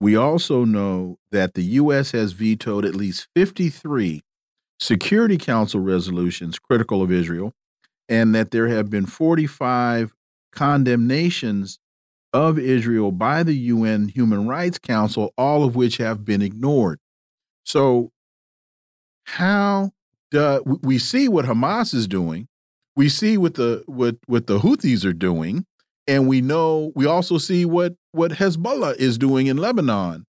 we also know that the U.S. has vetoed at least 53 Security Council resolutions critical of Israel, and that there have been 45 condemnations of Israel by the UN Human Rights Council, all of which have been ignored. So, how do we see what Hamas is doing? We see what the what what the Houthis are doing, and we know we also see what what Hezbollah is doing in Lebanon.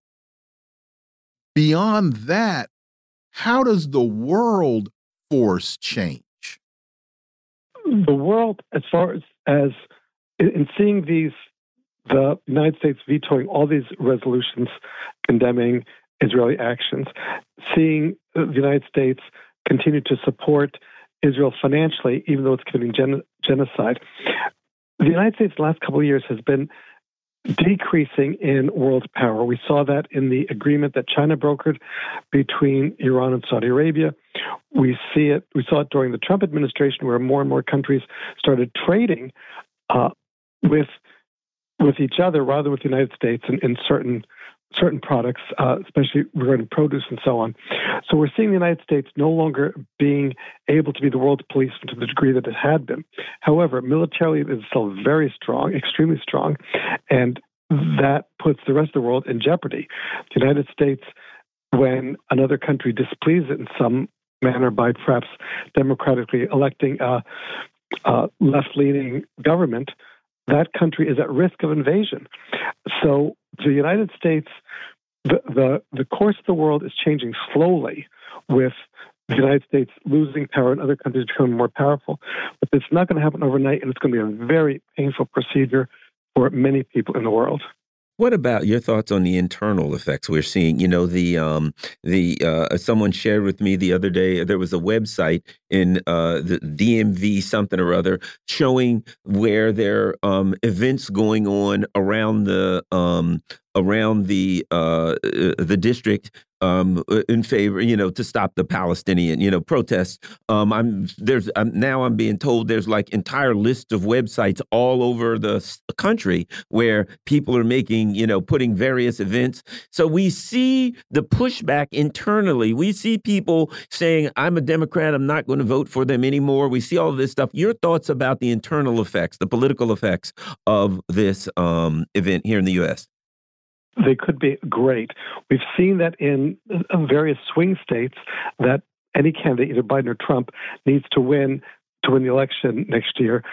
Beyond that, how does the world force change? The world, as far as, as in seeing these, the United States vetoing all these resolutions condemning Israeli actions, seeing the United States continue to support Israel financially, even though it's committing gen genocide. The United States, the last couple of years, has been decreasing in world power. We saw that in the agreement that China brokered between Iran and Saudi Arabia. We see it. We saw it during the Trump administration, where more and more countries started trading uh, with with each other rather than with the United States in, in certain certain products, uh, especially regarding produce and so on. So we're seeing the United States no longer being able to be the world's policeman to the degree that it had been. However, militarily it is still very strong, extremely strong, and that puts the rest of the world in jeopardy. The United States, when another country displeases it in some manner by perhaps democratically electing a, a left-leaning government, that country is at risk of invasion. So the United States, the, the, the course of the world is changing slowly with the United States losing power and other countries becoming more powerful. But it's not going to happen overnight, and it's going to be a very painful procedure for many people in the world. What about your thoughts on the internal effects we're seeing? You know, the um, the uh, someone shared with me the other day. There was a website in uh, the DMV something or other showing where there um, events going on around the um, around the uh, uh the district um, uh, in favor, you know, to stop the Palestinian, you know, protests. Um, I'm there's I'm, now I'm being told there's like entire lists of websites all over the country where people are making, you know, putting various events. So we see the pushback internally. We see people saying, "I'm a Democrat. I'm not going to vote for them anymore." We see all this stuff. Your thoughts about the internal effects, the political effects of this um, event here in the U.S they could be great. We've seen that in various swing states that any candidate, either Biden or Trump, needs to win to win the election next year,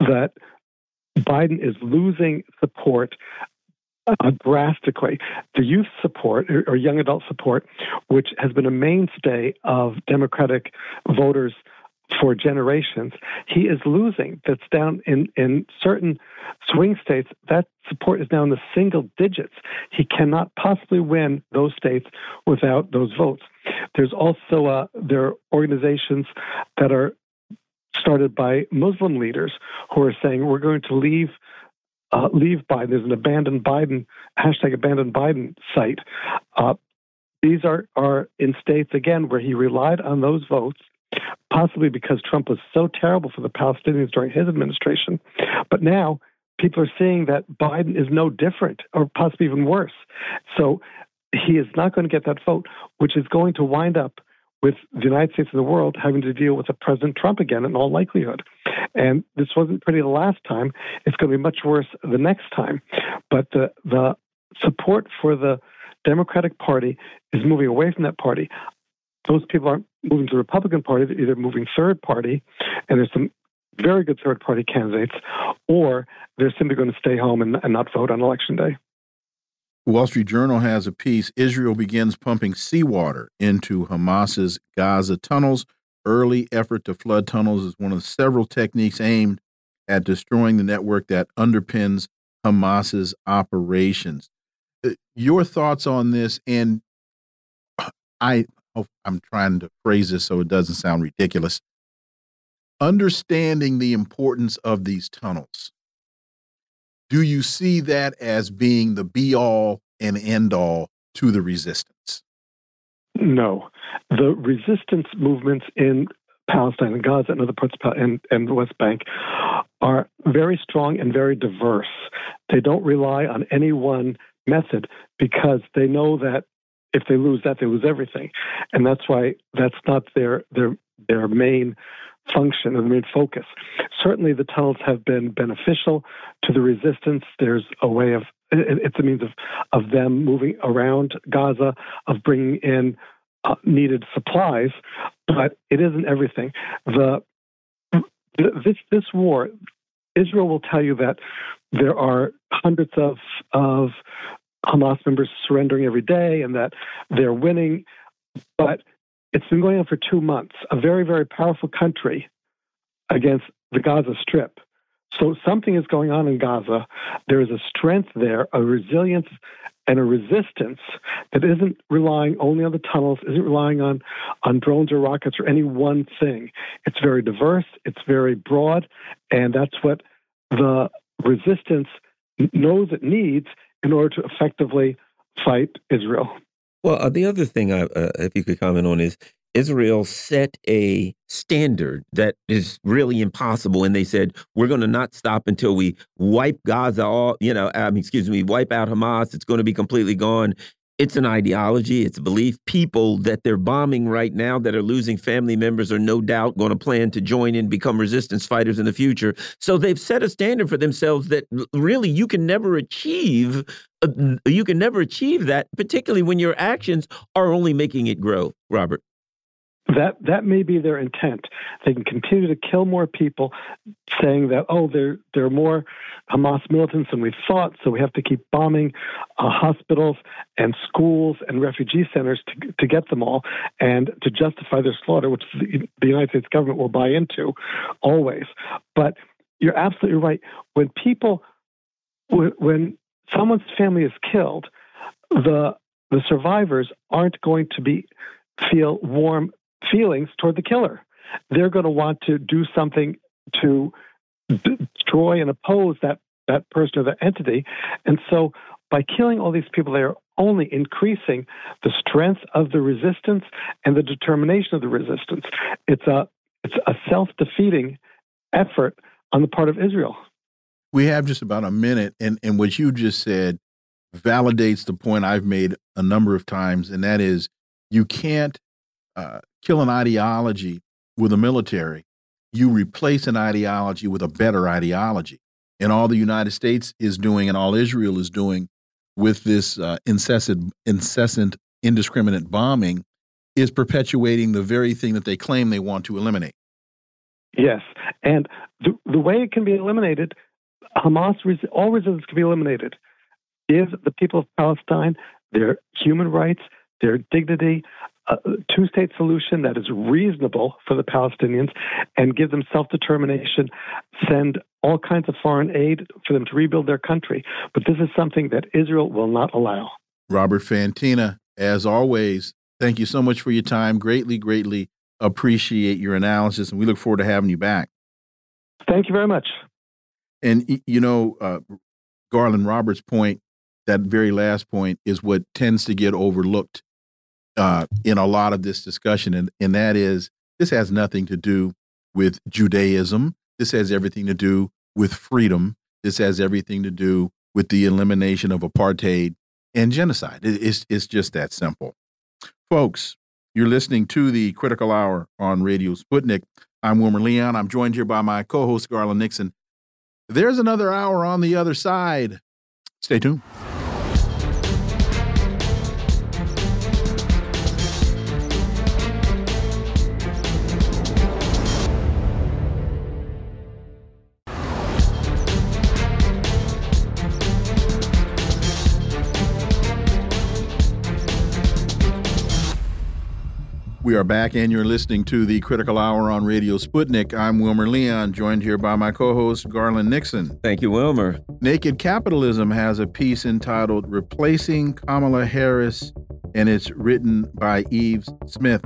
that Biden is losing support uh, drastically. The youth support or, or, young adult support, which has been a mainstay of Democratic voters for generations, he is losing. That's down in, in certain swing states. That support is now in the single digits. He cannot possibly win those states without those votes. There's also uh, there are organizations that are started by Muslim leaders who are saying we're going to leave uh, leave Biden. There's an abandoned Biden hashtag abandoned Biden site. Uh, these are are in states again where he relied on those votes, possibly because Trump was so terrible for the Palestinians during his administration. But now people are seeing that Biden is no different, or possibly even worse. So he is not going to get that vote, which is going to wind up with the United States and the world having to deal with a President Trump again in all likelihood. And this wasn't pretty the last time. It's going to be much worse the next time. But the, the support for the Democratic Party is moving away from that party. Those people aren't moving to the Republican Party, they're either moving third party, and there's some very good third party candidates, or they're simply going to stay home and, and not vote on election day. Wall Street Journal has a piece Israel begins pumping seawater into Hamas's Gaza tunnels. Early effort to flood tunnels is one of several techniques aimed at destroying the network that underpins Hamas's operations. Uh, your thoughts on this? And I, oh, I'm trying to phrase this so it doesn't sound ridiculous. Understanding the importance of these tunnels do you see that as being the be all and end all to the resistance? No. The resistance movements in Palestine and Gaza and other parts of and, and the West Bank are very strong and very diverse. They don't rely on any one method because they know that if they lose that, they lose everything, and that's why that's not their their their main function and the main focus. Certainly, the tunnels have been beneficial to the resistance. There's a way of it's a means of of them moving around Gaza, of bringing in uh, needed supplies, but it isn't everything. The this this war, Israel will tell you that there are hundreds of of Hamas members surrendering every day, and that they're winning, but it's been going on for two months. A very, very powerful country against the Gaza Strip. So something is going on in Gaza. There is a strength there, a resilience and a resistance that isn't relying only on the tunnels, isn't relying on, on drones or rockets or any one thing. It's very diverse, it's very broad, and that's what the resistance knows it needs in order to effectively fight Israel. Well, uh, the other thing, I, uh, if you could comment on, is Israel set a standard that is really impossible, and they said we're going to not stop until we wipe Gaza all. You know, mean, excuse me, wipe out Hamas. It's going to be completely gone. It's an ideology, it's a belief. People that they're bombing right now that are losing family members are no doubt going to plan to join in, become resistance fighters in the future. So they've set a standard for themselves that really you can never achieve. Uh, you can never achieve that, particularly when your actions are only making it grow, Robert. That that may be their intent. They can continue to kill more people, saying that oh, there there are more Hamas militants than we thought, so we have to keep bombing uh, hospitals and schools and refugee centers to to get them all, and to justify their slaughter, which the, the United States government will buy into, always. But you're absolutely right. When people, when, when someone's family is killed, the the survivors aren't going to be feel warm feelings toward the killer. They're going to want to do something to destroy and oppose that that person or that entity. And so by killing all these people, they are only increasing the strength of the resistance and the determination of the resistance. It's a it's a self-defeating effort on the part of Israel. We have just about a minute, and, and what you just said validates the point I've made a number of times, and that is you can't uh, kill an ideology with a military, you replace an ideology with a better ideology. And all the United States is doing, and all Israel is doing with this uh, incessant, incessant, indiscriminate bombing, is perpetuating the very thing that they claim they want to eliminate. Yes, and the the way it can be eliminated, Hamas all resistance can be eliminated. Give the people of Palestine their human rights, their dignity, a two state solution that is reasonable for the Palestinians, and give them self determination, send all kinds of foreign aid for them to rebuild their country. But this is something that Israel will not allow. Robert Fantina, as always, thank you so much for your time. Greatly, greatly appreciate your analysis, and we look forward to having you back. Thank you very much. And, you know, uh, Garland Roberts' point, that very last point, is what tends to get overlooked uh, in a lot of this discussion, and, and that is this has nothing to do with Judaism. This has everything to do with freedom. This has everything to do with the elimination of apartheid and genocide. It's, it's just that simple. Folks, you're listening to the Critical Hour on Radio Sputnik. I'm Wilmer Leon. I'm joined here by my co host, Garland Nixon. There's another hour on the other side. Stay tuned. We are back, and you're listening to the Critical Hour on Radio Sputnik. I'm Wilmer Leon, joined here by my co host, Garland Nixon. Thank you, Wilmer. Naked Capitalism has a piece entitled Replacing Kamala Harris, and it's written by Yves Smith.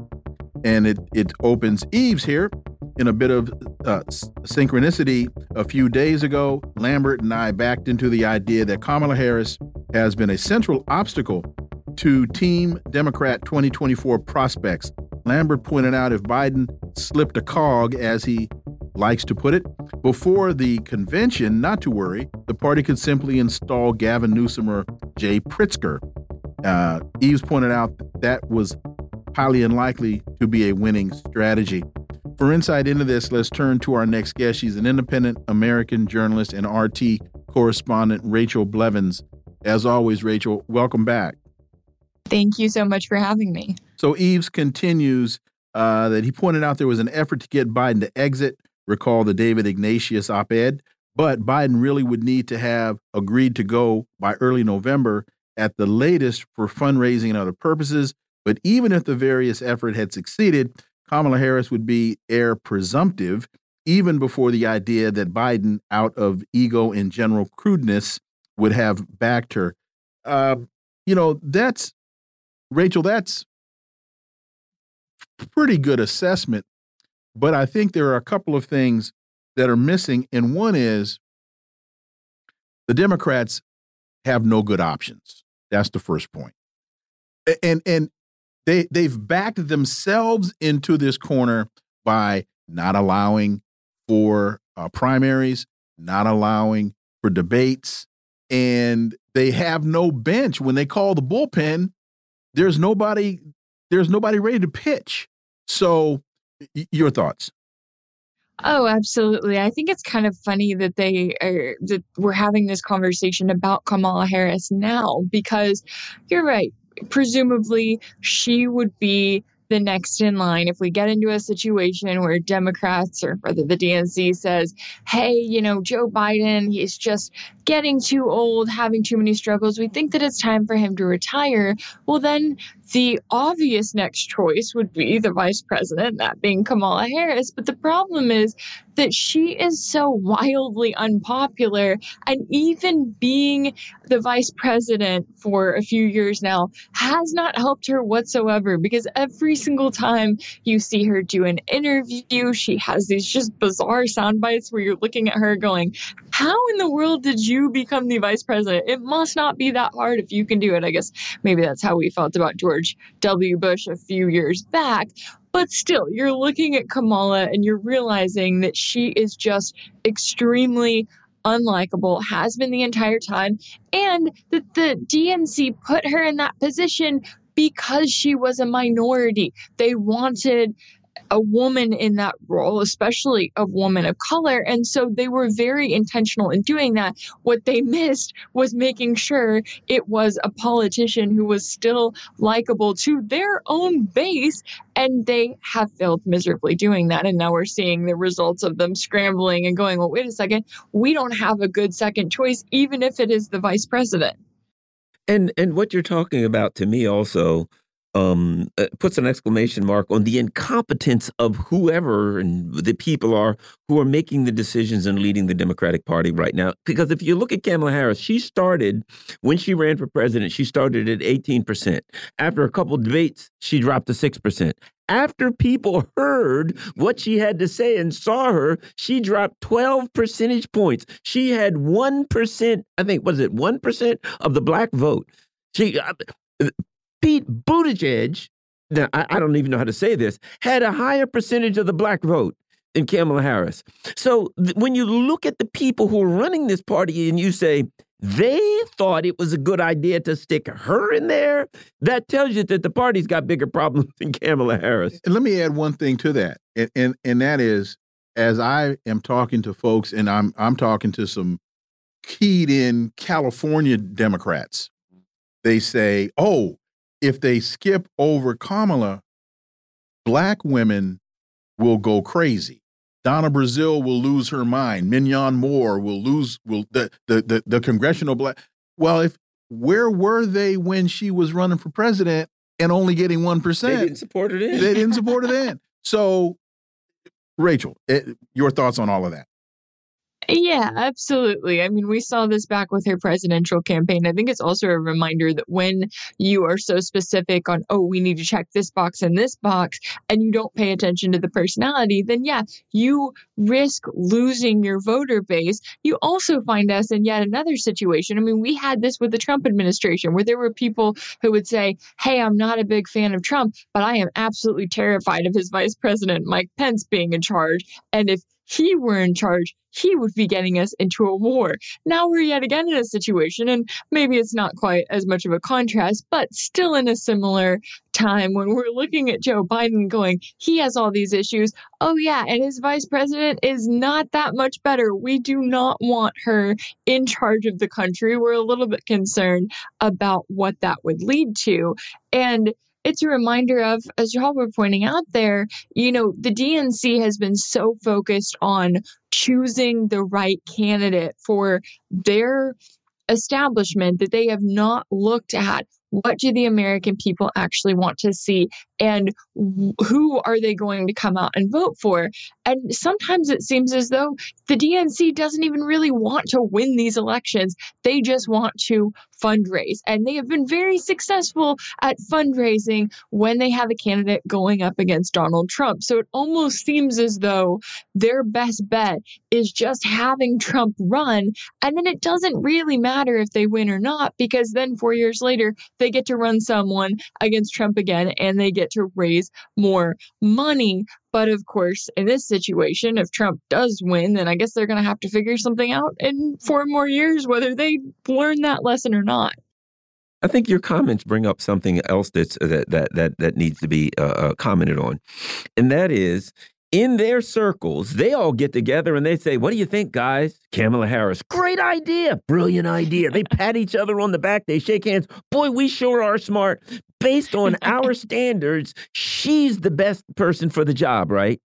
And it, it opens Yves here in a bit of uh, synchronicity. A few days ago, Lambert and I backed into the idea that Kamala Harris has been a central obstacle to Team Democrat 2024 prospects Lambert pointed out if Biden slipped a cog, as he likes to put it, before the convention, not to worry, the party could simply install Gavin Newsom or Jay Pritzker. Uh, Yves pointed out that was highly unlikely to be a winning strategy. For insight into this, let's turn to our next guest. She's an independent American journalist and RT correspondent, Rachel Blevins. As always, Rachel, welcome back. Thank you so much for having me. So Yves continues uh, that he pointed out there was an effort to get Biden to exit. Recall the David Ignatius op ed. But Biden really would need to have agreed to go by early November at the latest for fundraising and other purposes. But even if the various effort had succeeded, Kamala Harris would be heir presumptive, even before the idea that Biden, out of ego and general crudeness, would have backed her. Uh, you know, that's Rachel, that's pretty good assessment. But I think there are a couple of things that are missing. And one is the Democrats have no good options. That's the first point. And and they they've backed themselves into this corner by not allowing for uh, primaries, not allowing for debates, and they have no bench when they call the bullpen there's nobody there's nobody ready to pitch. So your thoughts? Oh, absolutely. I think it's kind of funny that they are that we're having this conversation about Kamala Harris now because you're right. Presumably, she would be the next in line if we get into a situation where Democrats or whether the DNC says, hey, you know, Joe Biden, he's just getting too old, having too many struggles. We think that it's time for him to retire. Well, then the obvious next choice would be the vice president, that being Kamala Harris. But the problem is that she is so wildly unpopular. And even being the vice president for a few years now has not helped her whatsoever because every single time you see her do an interview, she has these just bizarre sound bites where you're looking at her going, How in the world did you become the vice president? It must not be that hard if you can do it. I guess maybe that's how we felt about George W. Bush a few years back. But still, you're looking at Kamala and you're realizing that she is just extremely unlikable, has been the entire time, and that the DNC put her in that position because she was a minority. They wanted a woman in that role, especially a woman of color. And so they were very intentional in doing that. What they missed was making sure it was a politician who was still likable to their own base. And they have failed miserably doing that. And now we're seeing the results of them scrambling and going, well, wait a second, we don't have a good second choice, even if it is the vice president. And and what you're talking about to me also um, uh, puts an exclamation mark on the incompetence of whoever and the people are who are making the decisions and leading the Democratic Party right now. Because if you look at Kamala Harris, she started when she ran for president, she started at 18%. After a couple debates, she dropped to 6%. After people heard what she had to say and saw her, she dropped 12 percentage points. She had 1%, I think, was it 1% of the black vote? She, uh, Pete Buttigieg, now I, I don't even know how to say this, had a higher percentage of the black vote than Kamala Harris. So when you look at the people who are running this party and you say, they thought it was a good idea to stick her in there. That tells you that the party's got bigger problems than Kamala Harris. And let me add one thing to that, and and, and that is, as I am talking to folks, and I'm I'm talking to some keyed in California Democrats, they say, "Oh, if they skip over Kamala, black women will go crazy." Donna Brazile will lose her mind. Minyon Moore will lose will the the the, the congressional black. Well, if where were they when she was running for president and only getting one percent? They didn't support her then. They didn't support her then. So, Rachel, it, eh, your thoughts on all of that? Yeah, mm-hmm. absolutely. I mean, we saw this back with her presidential campaign. I think it's also a reminder that when you are so specific on, oh, we need to check this box and this box, and you don't pay attention to the personality, then yeah, you risk losing your voter base. You also find us in yet another situation. I mean, we had this with the Trump administration where there were people who would say, hey, I'm not a big fan of Trump, but I am absolutely terrified of his vice president, Mike Pence, being in charge. And if he were in charge, he would be getting us into a war. Now we're yet again in a situation, and maybe it's not quite as much of a contrast, but still in a similar time when we're looking at Joe Biden going, he has all these issues. Oh, yeah, and his vice president is not that much better. We do not want her in charge of the country. We're a little bit concerned about what that would lead to. And it's a reminder of, as y'all were pointing out there, you know, the DNC has been so focused on choosing the right candidate for their establishment that they have not looked at what do the American people actually want to see and who are they going to come out and vote for? And sometimes it seems as though the DNC doesn't even really want to win these elections. They just want to fundraise. And they have been very successful at fundraising when they have a candidate going up against Donald Trump. So it almost seems as though their best bet is just having Trump run. And then it doesn't really matter if they win or not, because then four years later, they get to run someone against Trump again and they get to raise more money. But of course, in this situation, if Trump does win, then I guess they're going to have to figure something out in four more years, whether they learn that lesson or not. I think your comments bring up something else that's that that that that needs to be uh, uh commented on, and that is in their circles, they all get together and they say, What do you think, guys? Kamala Harris, great idea, brilliant idea. They pat each other on the back, they shake hands. Boy, we sure are smart. Based on our standards, she's the best person for the job, right?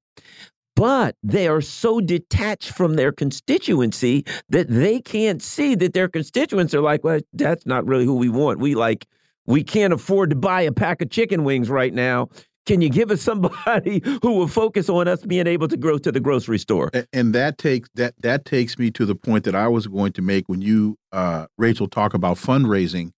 But they are so detached from their constituency that they can't see that their constituents are like, Well, that's not really who we want. We like, we can't afford to buy a pack of chicken wings right now. Can you give us somebody who will focus on us being able to grow to the grocery store? And that takes that that takes me to the point that I was going to make when you, uh, Rachel, talk about fundraising.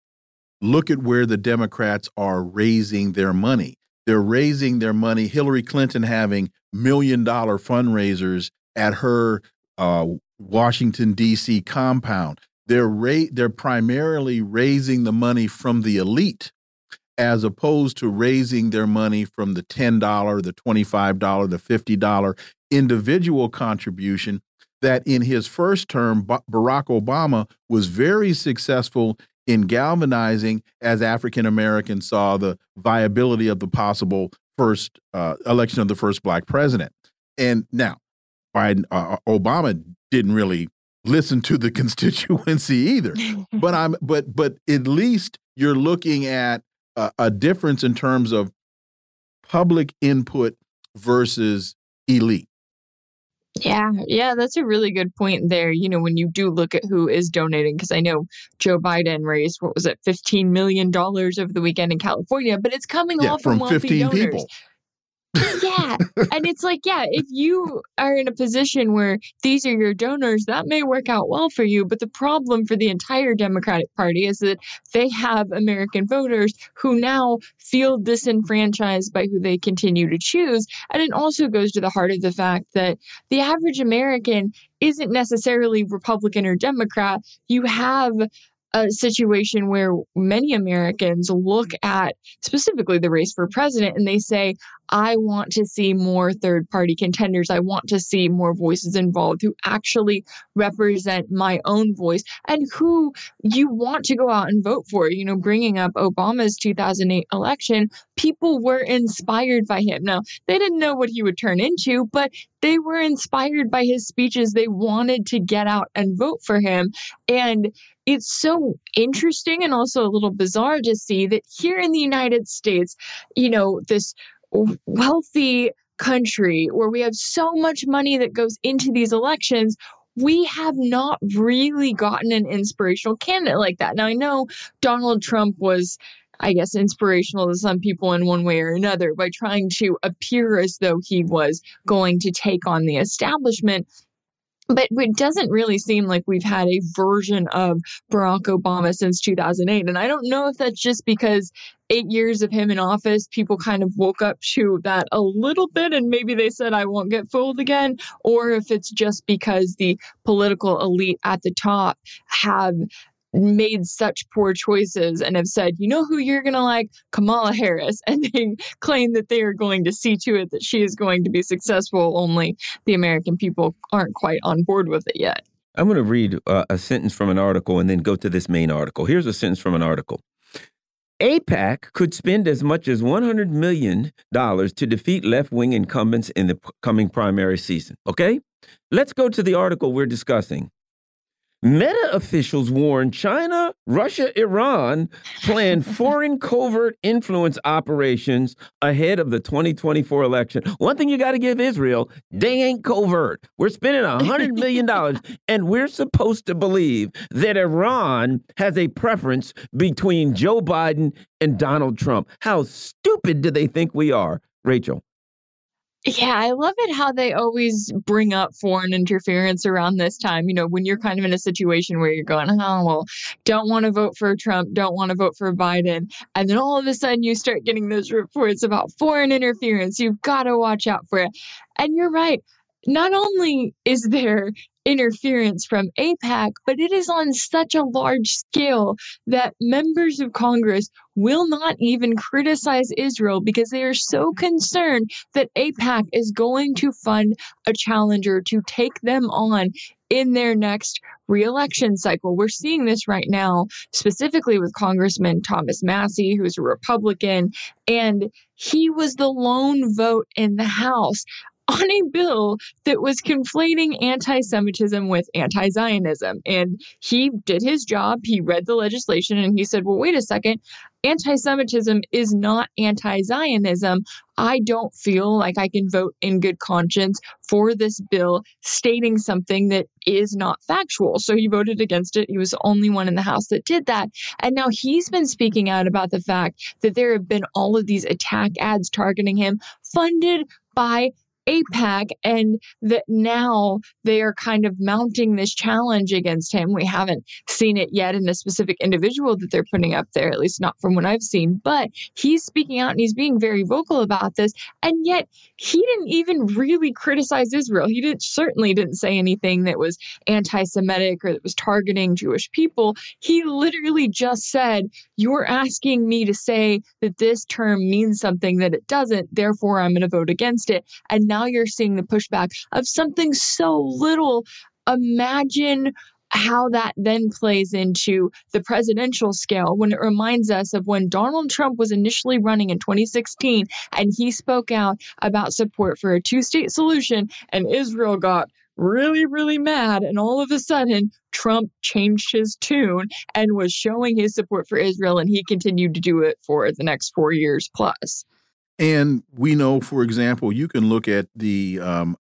Look at where the Democrats are raising their money. They're raising their money. Hillary Clinton having million dollar fundraisers at her uh, Washington D.C. compound. They're they're primarily raising the money from the elite as opposed to raising their money from the $10, the $25, the $50 individual contribution that in his first term, Barack Obama was very successful in galvanizing as African Americans saw the viability of the possible first uh, election of the first black president. And now, Biden, uh, Obama didn't really listen to the constituency either. but I'm, but, but at least you're looking at a, a difference in terms of public input versus elite. Yeah, yeah, that's a really good point there. You know, when you do look at who is donating, because I know Joe Biden raised what was it, fifteen million dollars over the weekend in California, but it's coming yeah, all from, from fifteen donors. people yeah. And it's like, yeah, if you are in a position where these are your donors, that may work out well for you. But the problem for the entire Democratic Party is that they have American voters who now feel disenfranchised by who they continue to choose. And it also goes to the heart of the fact that the average American isn't necessarily Republican or Democrat. You have a situation where many Americans look mm-hmm. at specifically the race for president and they say, I want to see more third party contenders. I want to see more voices involved who actually represent my own voice and who you want to go out and vote for. You know, bringing up Obama's 2008 election, people were inspired by him. Now, they didn't know what he would turn into, but they were inspired by his speeches. They wanted to get out and vote for him. And it's so interesting and also a little bizarre to see that here in the United States, you know, this wealthy country where we have so much money that goes into these elections, we have not really gotten an inspirational candidate like that. Now, I know Donald Trump was, I guess, inspirational to some people in one way or another by trying to appear as though he was going to take on the establishment but it doesn't really seem like we've had a version of Barack Obama since 2008. And I don't know if that's just because eight years of him in office, people kind of woke up to that a little bit and maybe they said, I won't get fooled again, or if it's just because the political elite at the top have made such poor choices and have said, you know who you're going to like? Kamala Harris. And they claim that they are going to see to it that she is going to be successful, only the American people aren't quite on board with it yet. I'm going to read uh, a sentence from an article and then go to this main article. Here's a sentence from an article. AIPAC could spend as much as $100 million to defeat left wing incumbents in the coming primary season. Okay? Let's go to the article we're discussing. Meta officials warn China, Russia, Iran plan foreign covert influence operations ahead of the 2024 election. One thing you got to give Israel, they ain't covert. We're spending $100 million, and we're supposed to believe that Iran has a preference between Joe Biden and Donald Trump. How stupid do they think we are, Rachel? Yeah, I love it how they always bring up foreign interference around this time. You know, when you're kind of in a situation where you're going, oh, well, don't want to vote for Trump, don't want to vote for Biden. And then all of a sudden you start getting those reports about foreign interference. You've got to watch out for it. And you're right. Not only is there interference from AIPAC, but it is on such a large scale that members of Congress will not even criticize Israel because they are so concerned that AIPAC is going to fund a challenger to take them on in their next reelection cycle. We're seeing this right now, specifically with Congressman Thomas Massie, who's a Republican, and he was the lone vote in the House on a bill that was conflating anti Semitism with anti Zionism. And he did his job. He read the legislation and he said, well, wait a second. Anti Semitism is not anti Zionism. I don't feel like I can vote in good conscience for this bill stating something that is not factual. So he voted against it. He was the only one in the House that did that. And now he's been speaking out about the fact that there have been all of these attack ads targeting him funded by AIPAC, and that now they are kind of mounting this challenge against him. We haven't seen it yet in a specific individual that they're putting up there, at least not from what I've seen, but he's speaking out and he's being very vocal about this. And yet he didn't even really criticize Israel. He didn't certainly didn't say anything that was anti-Semitic or that was targeting Jewish people. He literally just said, You're asking me to say that this term means something that it doesn't, therefore I'm going to vote against it. And now you're seeing the pushback of something so little. Imagine how that then plays into the presidential scale when it reminds us of when Donald Trump was initially running in 2016 and he spoke out about support for a two state solution, and Israel got really, really mad. And all of a sudden, Trump changed his tune and was showing his support for Israel, and he continued to do it for the next four years plus. And we know, for example, you can look at the um,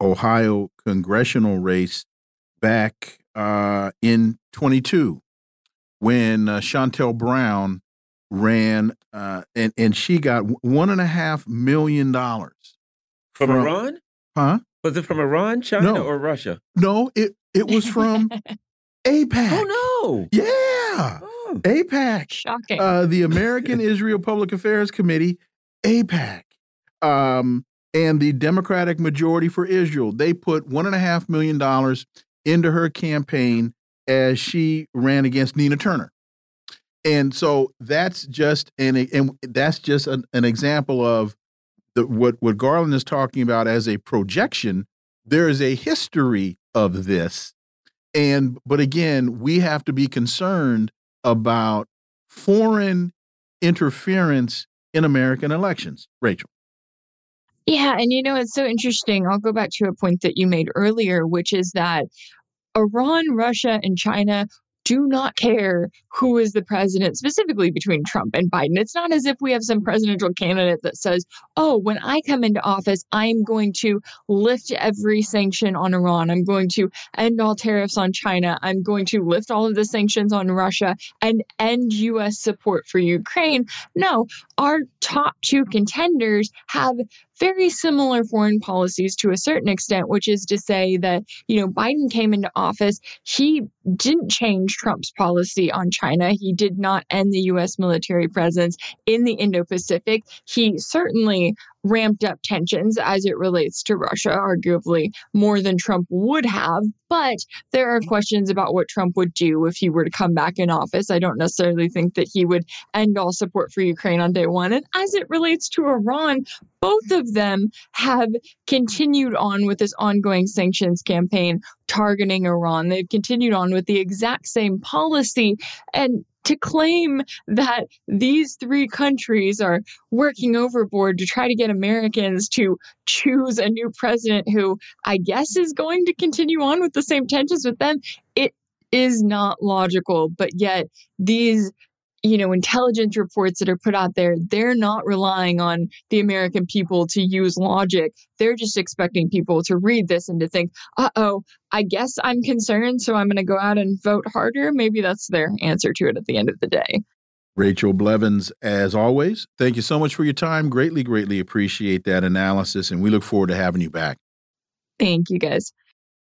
Ohio congressional race back uh, in 22 when uh, Shontel Brown ran uh, and and she got one and a half million dollars from, from, Iran. Huh? Was it from Iran, China, no. or Russia? No, it it was from AIPAC. Oh no! Yeah, oh. AIPAC. Shocking. Uh, the American Israel Public Affairs Committee, AIPAC. Um, and the Democratic Majority for Israel. They put one and a half million dollars into her campaign as she ran against Nina Turner. And so that's just an and that's just an, an example of the, what what Garland is talking about as a projection. There is a history of this, and but again, we have to be concerned about foreign interference in American elections. Rachel. Yeah, and you know, it's so interesting. I'll go back to a point that you made earlier, which is that Iran, Russia, and China do not care who is the president, specifically between Trump and Biden. It's not as if we have some presidential candidate that says, oh, when I come into office, I'm going to lift every sanction on Iran. I'm going to end all tariffs on China. I'm going to lift all of the sanctions on Russia and end U.S. support for Ukraine. No, our top two contenders have very similar foreign policies to a certain extent, which is to say that, you know, Biden came into office, he didn't change Trump's policy on China. He did not end the U.S. military presence in the Indo Pacific. He certainly ramped up tensions as it relates to Russia, arguably more than Trump would have. But there are questions about what Trump would do if he were to come back in office. I don't necessarily think that he would end all support for Ukraine on day one. And as it relates to Iran, both of them have continued on with this ongoing sanctions campaign targeting Iran. They've continued on with the exact same policy. And to claim that these three countries are working overboard to try to get Americans to choose a new president who I guess is going to continue on with the same tensions with them, it is not logical. But yet, these you know intelligence reports that are put out there they're not relying on the american people to use logic they're just expecting people to read this and to think uh-oh i guess i'm concerned so i'm going to go out and vote harder maybe that's their answer to it at the end of the day Rachel Blevins, as always, thank you so much for your time. Greatly, greatly appreciate that analysis, and we look forward to having you back. Thank you, guys.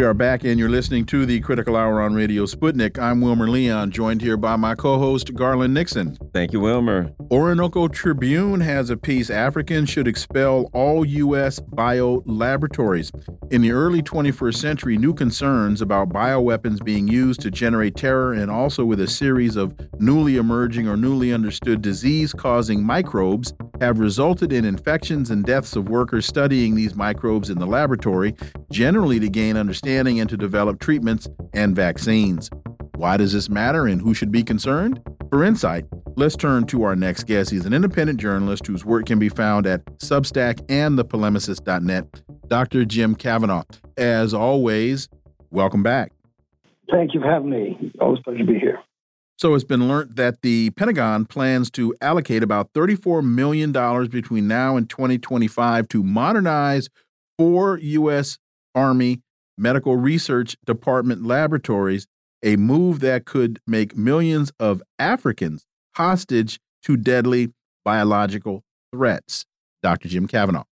We are back, and you're listening to the Critical Hour on Radio Sputnik. I'm Wilmer Leon, joined here by my co host, Garland Nixon. Thank you, Wilmer. Orinoco Tribune has a piece Africans should expel all U.S. bio laboratories. In the early 21st century, new concerns about bioweapons being used to generate terror and also with a series of newly emerging or newly understood disease causing microbes have resulted in infections and deaths of workers studying these microbes in the laboratory, generally to gain understanding and to develop treatments and vaccines. Why does this matter and who should be concerned? For insight, let's turn to our next guest. He's an independent journalist whose work can be found at Substack and thepolemicist.net, Dr. Jim Kavanagh. As always, welcome back. Thank you for having me. Always pleasure to be here. So it's been learned that the Pentagon plans to allocate about $34 million between now and 2025 to modernize four U.S. Army Medical Research Department laboratories, a move that could make millions of Africans hostage to deadly biological threats. Dr. Jim Kavanagh.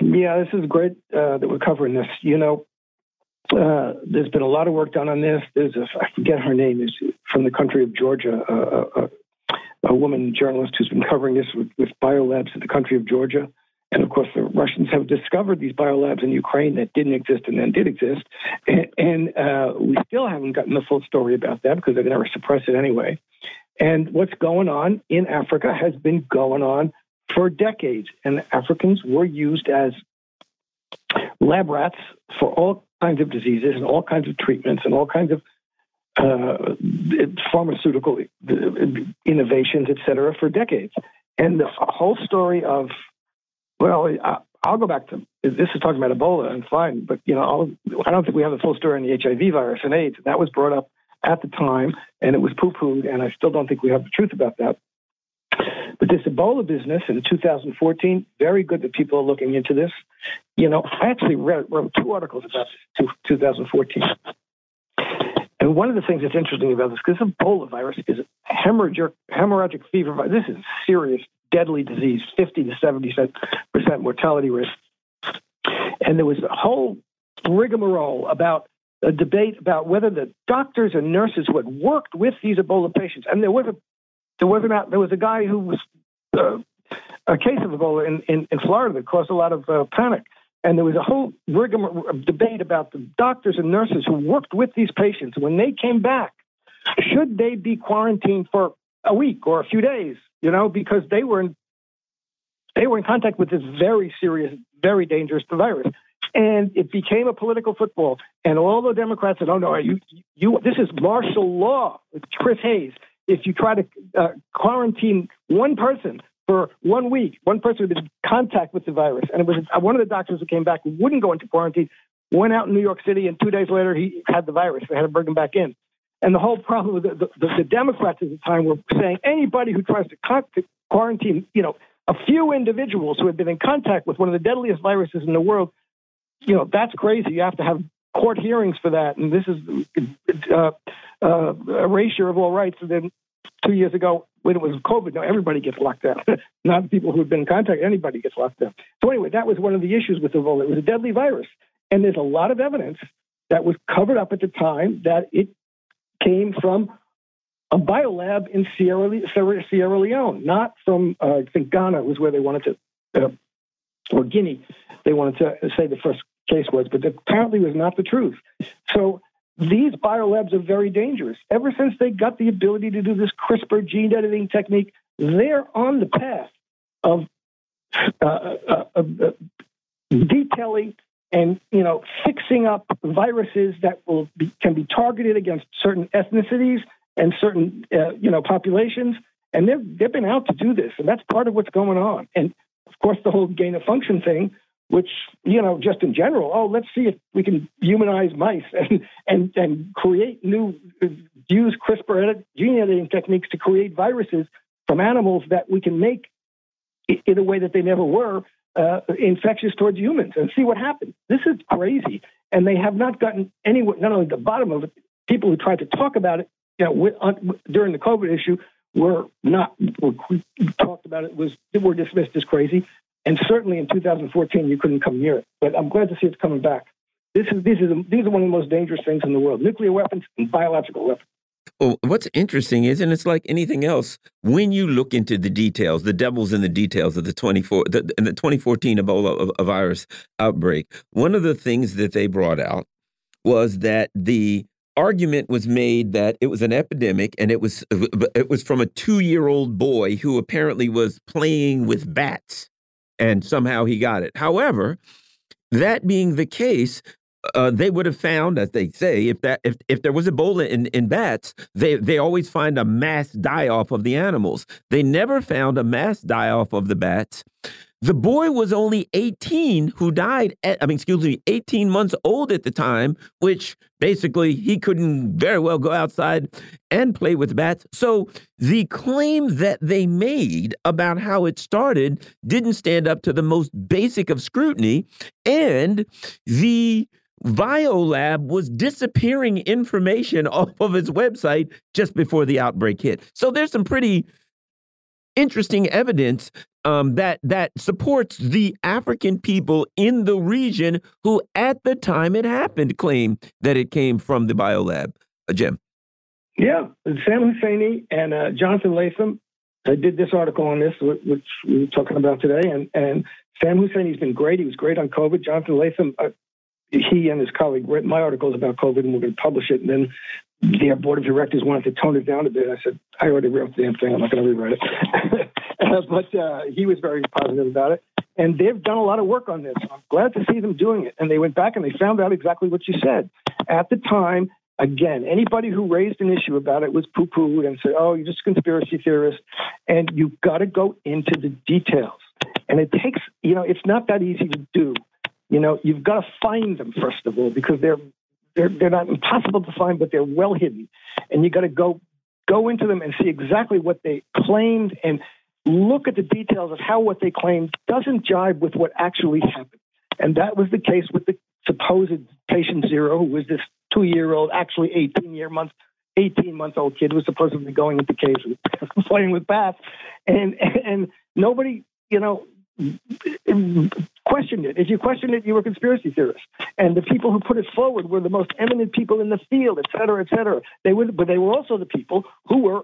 Yeah, this is great uh, that we're covering this. You know, uh, there's been a lot of work done on this. There's a, I forget her name, is from the country of Georgia, a, a, woman journalist who's been covering this with, with biolabs in the country of Georgia. And of course, the Russians have discovered these biolabs in Ukraine that didn't exist and then did exist. And, and uh, we still haven't gotten the full story about that because they're going to suppress it anyway. And what's going on in Africa has been going on for decades. And Africans were used as lab rats for all kinds of diseases and all kinds of treatments and all kinds of uh, pharmaceutical innovations, et cetera, for decades. And the whole story of, well, I'll go back to this is talking about Ebola and fine, but you know, I'll, I do not think we have the full story on the HIV virus and AIDS. That was brought up at the time, and it was poo-pooed, and I still don't think we have the truth about that. But this Ebola business in 2014, very good that people are looking into this. You know, I actually read, wrote two articles about this 2014. And one of the things that's interesting about this, because Ebola virus is a hemorrhagic, hemorrhagic fever virus. This is serious, deadly disease, 50 to 70% mortality risk. And there was a whole rigmarole about a debate about whether the doctors and nurses who had worked with these Ebola patients, and there was a there was there was a guy who was uh, a case of Ebola in, in, in, Florida that caused a lot of uh, panic, and there was a whole rigmarole debate about the doctors and nurses who worked with these patients. When they came back, should they be quarantined for a week or a few days? You know, because they were in they were in contact with this very serious, very dangerous virus and it became a political football. And all the Democrats said, "Oh no, you, you, this is martial law." With Chris Hayes, if you try to uh, quarantine one person for one week, one person been in contact with the virus, and it was uh, one of the doctors who came back wouldn't go into quarantine, went out in New York City, and two days later he had the virus. They had to bring him back in. And the whole problem with the, the, the Democrats at the time were saying anybody who tries to, quarantine, you know, a few individuals who had been in contact with one of the deadliest viruses in the world you know, that's crazy. You have to have court hearings for that. And this is uh, uh, erasure of all rights. And then two years ago, when it was COVID, now everybody gets locked down. Not the people who have been in contact, anybody gets locked down. So anyway, that was one of the issues with Ebola. It was a deadly virus. And there's a lot of evidence that was covered up at the time that it came from a biolab in Sierra, Sierra Leone, not from, uh, I think Ghana was where they wanted to, uh, or Guinea, they wanted to say the first case was, but apparently was not the truth. So these biolabs are very dangerous. Ever since they got the ability to do this CRISPR gene editing technique, they're on the path of uh, uh, uh, uh detailing and you know fixing up viruses that will be, can be targeted against certain ethnicities and certain uh, you know populations. And they've they've been out to do this, and that's part of what's going on. And of course, the whole gain of function thing which you know just in general oh let's see if we can humanize mice and and and create new use crispr gene editing techniques to create viruses from animals that we can make in a way that they never were uh, infectious towards humans and see what happens this is crazy and they have not gotten anywhere not only the bottom of it people who tried to talk about it you know with, uh, during the covid issue were not were talked about it was were dismissed as crazy and certainly in 2014, you couldn't come near it. But I'm glad to see it's coming back. This is, these, are the, these are one of the most dangerous things in the world nuclear weapons and biological weapons. Well, what's interesting is, and it's like anything else, when you look into the details, the devil's in the details of the 24 the, the 2014 Ebola uh, uh, virus outbreak. One of the things that they brought out was that the argument was made that it was an epidemic and it was uh, it was from a two year old boy who apparently was playing with bats and somehow he got it. However, that being the case, uh, they would have found, as they say, if that if if there was Ebola in in bats, they they always find a mass die off of the animals. They never found a mass die off of the bats. The boy was only 18 who died at, I mean, excuse me, 18 months old at the time, which basically he couldn't very well go outside and play with bats. So the claim that they made about how it started didn't stand up to the most basic of scrutiny. And the Biolab was disappearing information off of its website just before the outbreak hit. So there's some pretty interesting evidence um, that that supports the African people in the region who, at the time it happened, claimed that it came from the biolab. Uh, Jim. Yeah, Sam Husseini and uh, Jonathan Latham did this article on this, which we were talking about today, and and Sam Husseini's been great. He was great on COVID. Jonathan Latham, uh, he and his colleague read my articles about COVID, and we're going to publish it. And then their board of directors wanted to tone it down a bit. I said, I already wrote the damn thing. I'm not going to rewrite it. but uh, he was very positive about it. And they've done a lot of work on this. I'm glad to see them doing it. And they went back and they found out exactly what you said. At the time, again, anybody who raised an issue about it was poo pooed and said, oh, you're just a conspiracy theorist. And you've got to go into the details. And it takes, you know, it's not that easy to do. You know, you've got to find them, first of all, because they're they're, they're not impossible to find, but they're well hidden. And you got to go go into them and see exactly what they claimed and look at the details of how what they claimed doesn't jive with what actually happened. And that was the case with the supposed patient zero, who was this two year old, actually 18 year month, 18 month old kid who was supposedly going into caves playing with bats. And, and nobody, you know, questioned it. If you questioned it, you were a conspiracy theorist. And the people who put it forward were the most eminent people in the field, et cetera, et cetera. They were, but they were also the people who were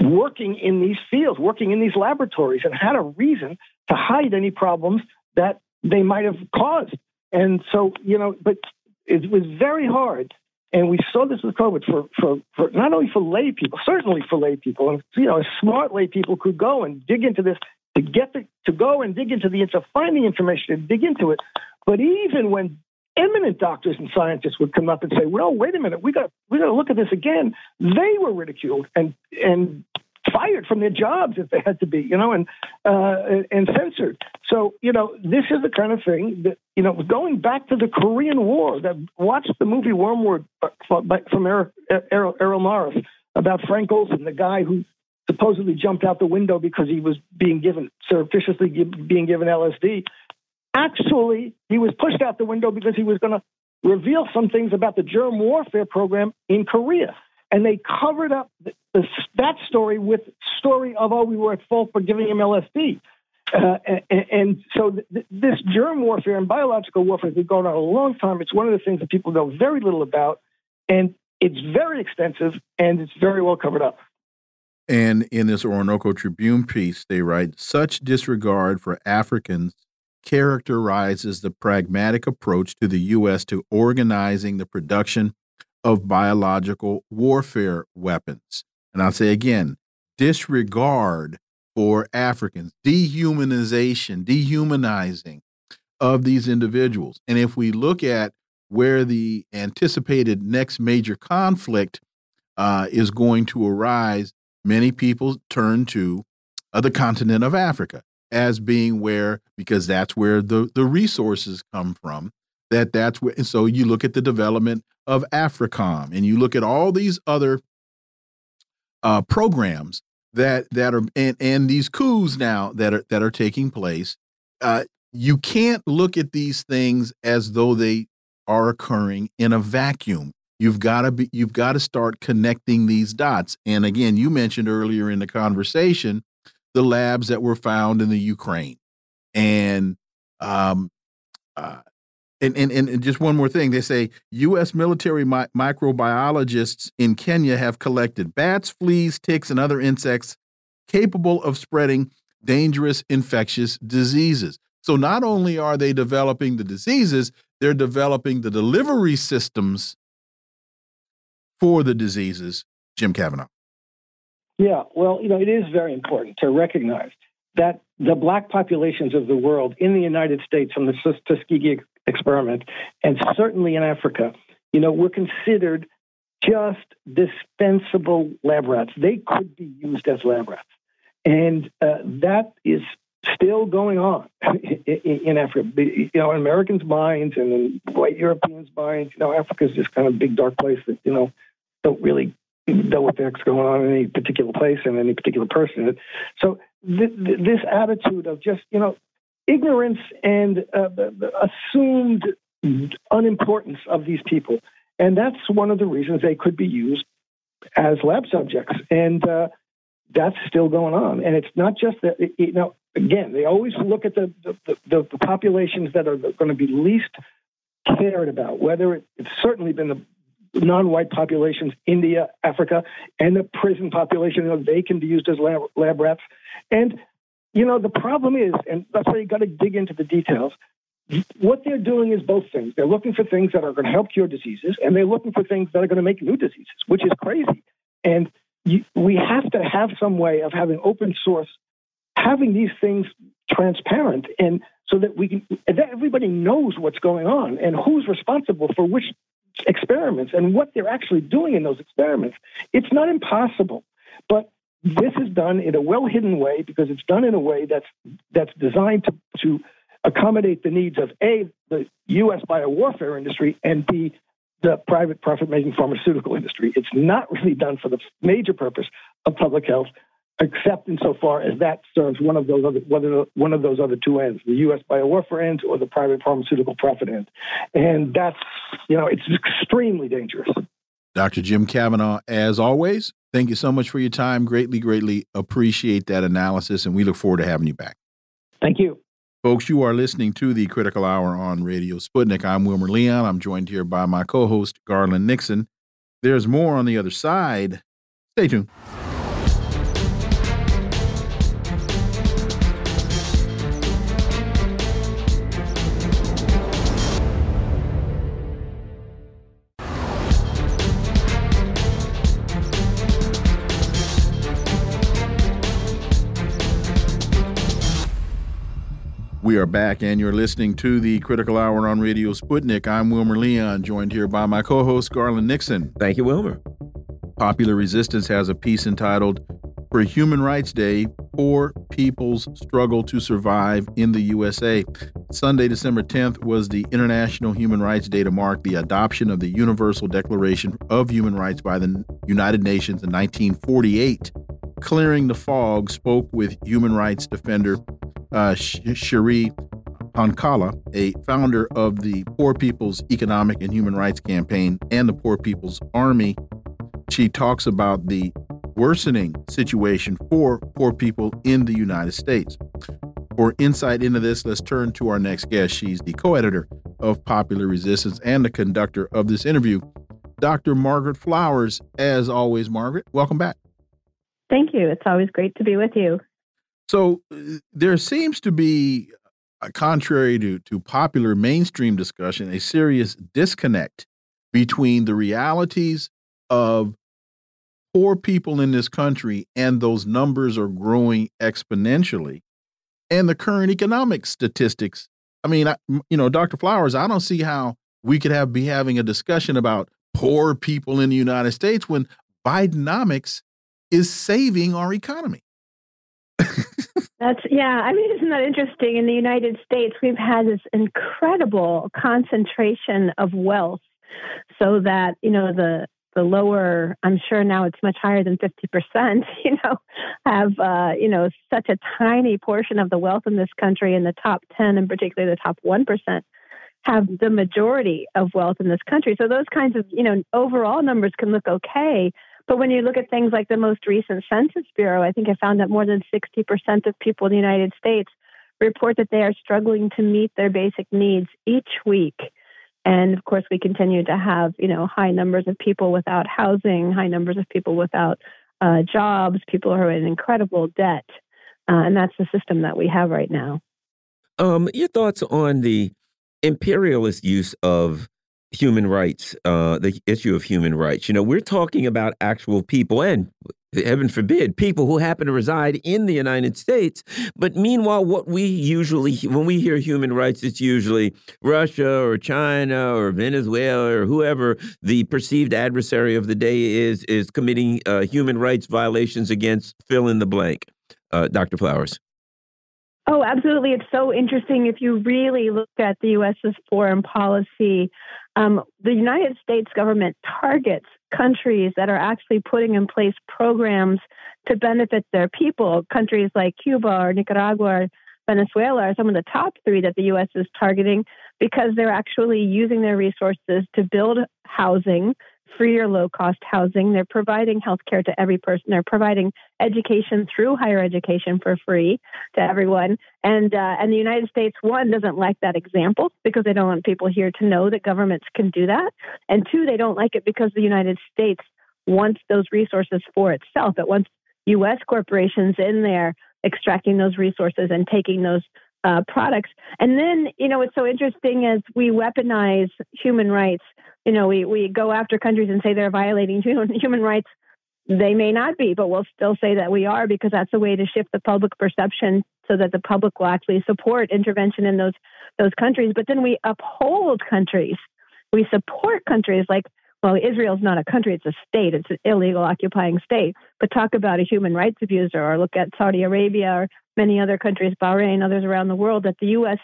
working in these fields, working in these laboratories, and had a reason to hide any problems that they might have caused. And so, you know, but it was very hard. And we saw this with COVID for, for, for not only for lay people, certainly for lay people, and you know, smart lay people could go and dig into this to get the, to go and dig into the to find the information and dig into it. But even when eminent doctors and scientists would come up and say, "Well, wait a minute, we got we got to look at this again," they were ridiculed and and fired from their jobs if they had to be, you know, and uh, and censored. So you know, this is the kind of thing that you know, going back to the Korean War. That watched the movie Wormwood uh, from Errol, Errol, Errol Morris about Frank Olson, the guy who supposedly jumped out the window because he was being given surreptitiously being given LSD. Actually, he was pushed out the window because he was going to reveal some things about the germ warfare program in Korea. And they covered up the, the, that story with story of, oh, we were at fault for giving him LSD. Uh, and, and, so th- this germ warfare and biological warfare has been going on a long time. It's one of the things that people know very little about. And it's very extensive and it's very well covered up. And in this Orinoco Tribune piece, they write such disregard for Africans characterizes the pragmatic approach to the U.S. to organizing the production of biological warfare weapons. And I'll say again disregard for Africans, dehumanization, dehumanizing of these individuals. And if we look at where the anticipated next major conflict uh, is going to arise, many people turn to uh, the continent of Africa as being where, because that's where the, the resources come from, that that's where, and so you look at the development of AFRICOM and you look at all these other uh, programs that that are and, and these coups now that are that are taking place. Uh, you can't look at these things as though they are occurring in a vacuum. You've got to be you've got to start connecting these dots. And again, you mentioned earlier in the conversation the labs that were found in the Ukraine. And um uh, and, and, and just one more thing. They say U.S. military mi microbiologists in Kenya have collected bats, fleas, ticks, and other insects capable of spreading dangerous infectious diseases. So not only are they developing the diseases, they're developing the delivery systems for the diseases, Jim Kavanagh? Yeah, well, you know, it is very important to recognize that the black populations of the world in the United States from the Tuskegee experiment, and certainly in Africa, you know, were considered just dispensable lab rats. They could be used as lab rats. And uh, that is still going on in Africa. You know, in Americans' minds and in white Europeans' minds, you know, Africa is this kind of big dark place that you know don't really know what the heck's going on in any particular place and any particular person. So th- th- this attitude of just you know ignorance and uh, assumed unimportance of these people, and that's one of the reasons they could be used as lab subjects. And uh, that's still going on. And it's not just that, you know, again, they always look at the the, the, the populations that are going to be least cared about. Whether it, it's certainly been the non-white populations, India, Africa, and the prison population. You know, they can be used as lab, lab rats. And you know, the problem is, and that's why you got to dig into the details. What they're doing is both things. They're looking for things that are going to help cure diseases, and they're looking for things that are going to make new diseases, which is crazy. And you, we have to have some way of having open source, having these things transparent, and so that we can that everybody knows what's going on and who's responsible for which experiments and what they're actually doing in those experiments. It's not impossible, but this is done in a well hidden way because it's done in a way that's that's designed to to accommodate the needs of a the U.S. biowarfare industry and b the private profit making pharmaceutical industry. It's not really done for the major purpose of public health, except insofar as that serves one of those other whether one of those other two ends, the U.S. biowarfare end or the private pharmaceutical profit end, and that's you know it's extremely dangerous. Dr. Jim Kavanagh, as always, thank you so much for your time. Greatly, greatly appreciate that analysis, and we look forward to having you back. Thank you. Folks, you are listening to the Critical Hour on Radio Sputnik. I'm Wilmer Leon. I'm joined here by my co host, Garland Nixon. There's more on the other side. Stay tuned. We are back, and you're listening to the Critical Hour on Radio Sputnik. I'm Wilmer Leon, joined here by my co host, Garland Nixon. Thank you, Wilmer. Popular Resistance has a piece entitled For Human Rights Day Poor People's Struggle to Survive in the USA. Sunday, December 10th, was the International Human Rights Day to mark the adoption of the Universal Declaration of Human Rights by the United Nations in 1948. Clearing the Fog spoke with human rights defender uh, Cheri Honkala, a founder of the Poor People's Economic and Human Rights Campaign and the Poor People's Army. She talks about the worsening situation for poor people in the United States. For insight into this, let's turn to our next guest. She's the co editor of Popular Resistance and the conductor of this interview, Dr. Margaret Flowers. As always, Margaret, welcome back. Thank you. It's always great to be with you. So uh, there seems to be, uh, contrary to, to popular mainstream discussion, a serious disconnect between the realities of poor people in this country, and those numbers are growing exponentially, and the current economic statistics. I mean, I, you know, Dr. Flowers, I don't see how we could have be having a discussion about poor people in the United States when Bidenomics is saving our economy. That's yeah. I mean, isn't that interesting? In the United States, we've had this incredible concentration of wealth, so that you know the the lower. I'm sure now it's much higher than fifty percent. You know, have uh, you know such a tiny portion of the wealth in this country, and the top ten, and particularly the top one percent, have the majority of wealth in this country. So those kinds of you know overall numbers can look okay but when you look at things like the most recent Census Bureau, I think I found that more than 60% of people in the United States report that they are struggling to meet their basic needs each week. And of course, we continue to have, you know, high numbers of people without housing, high numbers of people without uh, jobs, people who are in incredible debt. Uh, and that's the system that we have right now. Um, your thoughts on the imperialist use of human rights, uh, the issue of human rights. You know, we're talking about actual people and heaven forbid, people who happen to reside in the United States. But meanwhile, what we usually, when we hear human rights, it's usually Russia or China or Venezuela or whoever the perceived adversary of the day is, is committing uh, human rights violations against fill in the blank. Uh, Dr. Flowers. Oh, absolutely. It's so interesting if you really look at the U.S.'s foreign policy. Um, the United States government targets countries that are actually putting in place programs to benefit their people. Countries like Cuba or Nicaragua or Venezuela are some of the top three that the U.S. is targeting because they're actually using their resources to build housing, free or low cost housing. They're providing health care to every person. They're providing education through higher education for free to everyone. And uh, and the United States one doesn't like that example because they don't want people here to know that governments can do that. And two, they don't like it because the United States wants those resources for itself. It wants U.S. corporations in there extracting those resources and taking those uh, products. And then, you know, what's so interesting is we weaponize human rights. You know, we, we go after countries and say they're violating human, rights. They may not be, but we'll still say that we are because that's a way to shift the public perception so that the public will actually support intervention in those those countries. But then we uphold countries. We support countries like well, Israel's not a country, it's a state, it's an illegal occupying state. But talk about a human rights abuser, or look at Saudi Arabia or many other countries, Bahrain, others around the world that the U.S.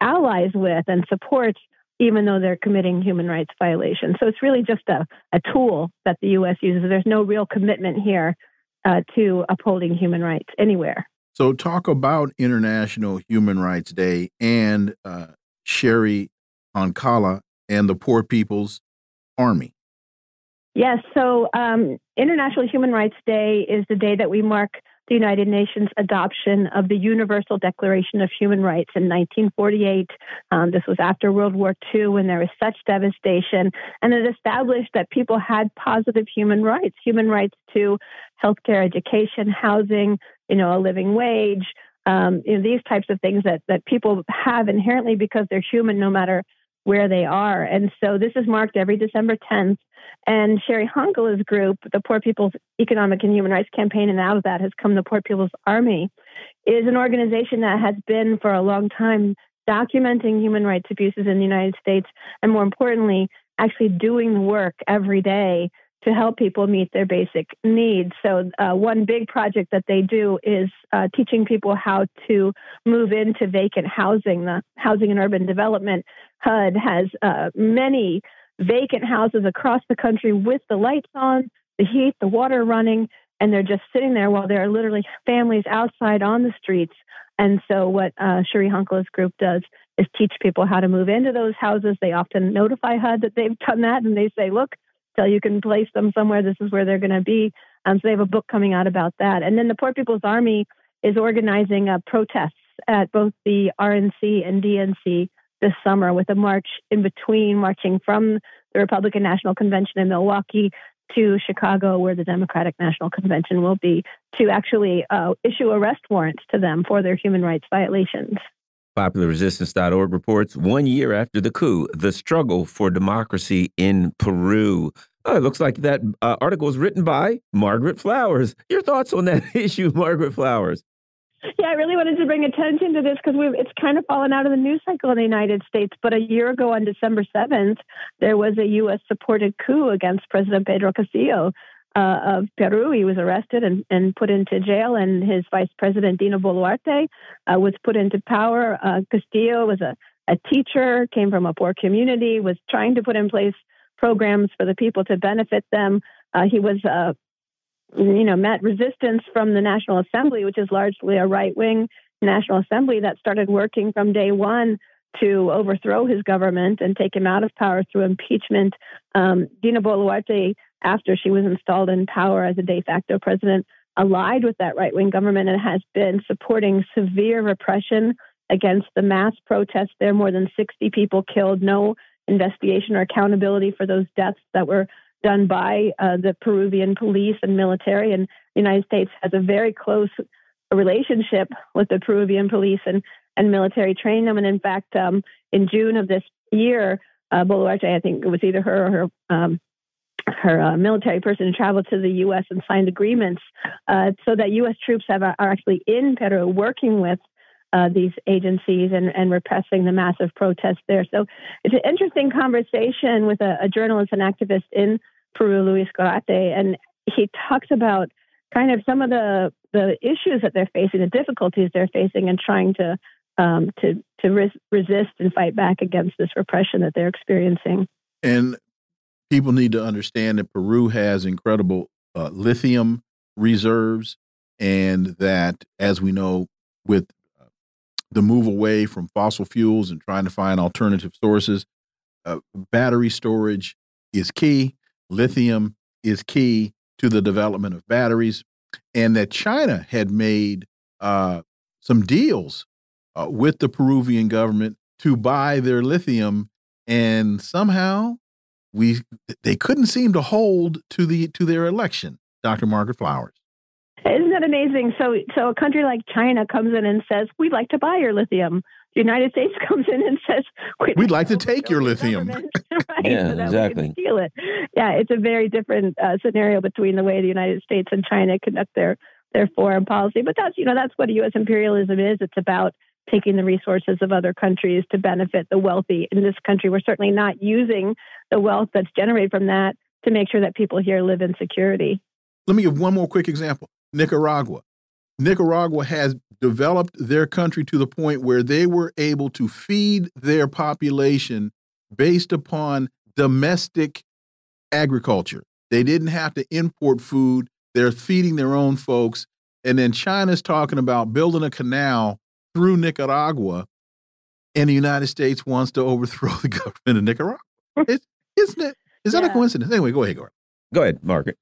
allies with and supports, even though they're committing human rights violations. So it's really just a, a tool that the U.S. uses. There's no real commitment here uh, to upholding human rights anywhere. So, talk about International Human Rights Day and uh, Cheri Honkala and the Poor People's Army. Yes, so um, International Human Rights Day is the day that we mark the United Nations adoption of the Universal Declaration of Human Rights in 1948. Um, this was after World War II when there was such devastation, and it established that people had positive human rights, human rights to healthcare, education, housing, you know, a living wage, um, you know, these types of things that that people have inherently because they're human, no matter where they are. And so this is marked every December 10th. And Cheri Honkala's group, the Poor People's Economic and Human Rights Campaign, and out of that has come the Poor People's Army, is an organization that has been for a long time documenting human rights abuses in the United States, and more importantly, actually doing the work every day to help people meet their basic needs. So, uh, one big project that they do is uh, teaching people how to move into vacant housing. The Housing and Urban Development HUD has uh, many vacant houses across the country with the lights on, the heat, the water running, and they're just sitting there while there are literally families outside on the streets. And so, what uh, Cheri Honkala's group does is teach people how to move into those houses. They often notify HUD that they've done that, and they say, "Look, so you can place them somewhere. This is where they're going to be." Um, so they have a book coming out about that. And then the Poor People's Army is organizing uh, protests at both the RNC and DNC this summer with a march in between, marching from the Republican National Convention in Milwaukee to Chicago, where the Democratic National Convention will be, to actually uh, issue arrest warrants to them for their human rights violations. PopularResistance.org reports one year after the coup, the struggle for democracy in Peru. Oh, it looks like that uh, article was written by Margaret Flowers. Your thoughts on that issue, Margaret Flowers? Yeah, I really wanted to bring attention to this because it's kind of fallen out of the news cycle in the United States. But a year ago, on December 7th, there was a U.S. supported coup against President Pedro Castillo uh, of Peru. He was arrested and, and put into jail, and his vice president, Dina Boluarte, uh, was put into power. Uh, Castillo was a, a teacher, came from a poor community, was trying to put in place programs for the people to benefit them. Uh, he was uh, you know, met resistance from the National Assembly, which is largely a right wing National Assembly that started working from day one to overthrow his government and take him out of power through impeachment. Um, Dina Boluarte, after she was installed in power as a de facto president, allied with that right wing government and has been supporting severe repression against the mass protests there. More than 60 people killed, no investigation or accountability for those deaths that were done by uh, the Peruvian police and military. And the United States has a very close relationship with the Peruvian police and, and military training them. And in fact, um, in June of this year, uh, Boluarte, I think it was either her or her um, her uh, military person to travel to the U.S. and signed agreements uh, so that U.S. troops have, are actually in Peru working with uh, these agencies and, and repressing the massive protests there. So it's an interesting conversation with a, a journalist and activist in Peru, Luis Garate, and he talks about kind of some of the the issues that they're facing, the difficulties they're facing, and trying to um, to to res- resist and fight back against this repression that they're experiencing. And people need to understand that Peru has incredible uh, lithium reserves, and that, as we know, with uh, the move away from fossil fuels and trying to find alternative sources, uh, battery storage is key lithium is key to the development of batteries, and that China had made uh, some deals uh, with the Peruvian government to buy their lithium, and somehow we they couldn't seem to hold to the to their election. Dr. Margaret Flowers. Isn't that amazing? So, so a country like China comes in and says, "We'd like to buy your lithium." The United States comes in and says, "We'd, We'd like to take your lithium." right, yeah, so exactly. steal it. Yeah, it's a very different uh, scenario between the way the United States and China conduct their their foreign policy. But that's you know that's what U.S. imperialism is. It's about taking the resources of other countries to benefit the wealthy. In this country, we're certainly not using the wealth that's generated from that to make sure that people here live in security. Let me give one more quick example Nicaragua. Nicaragua has developed their country to the point where they were able to feed their population based upon domestic agriculture. They didn't have to import food, they're feeding their own folks. And then China's talking about building a canal through Nicaragua, and the United States wants to overthrow the government of Nicaragua. It, isn't it? Is that yeah. a coincidence? Anyway, go ahead, Gordon. Go ahead, Margaret.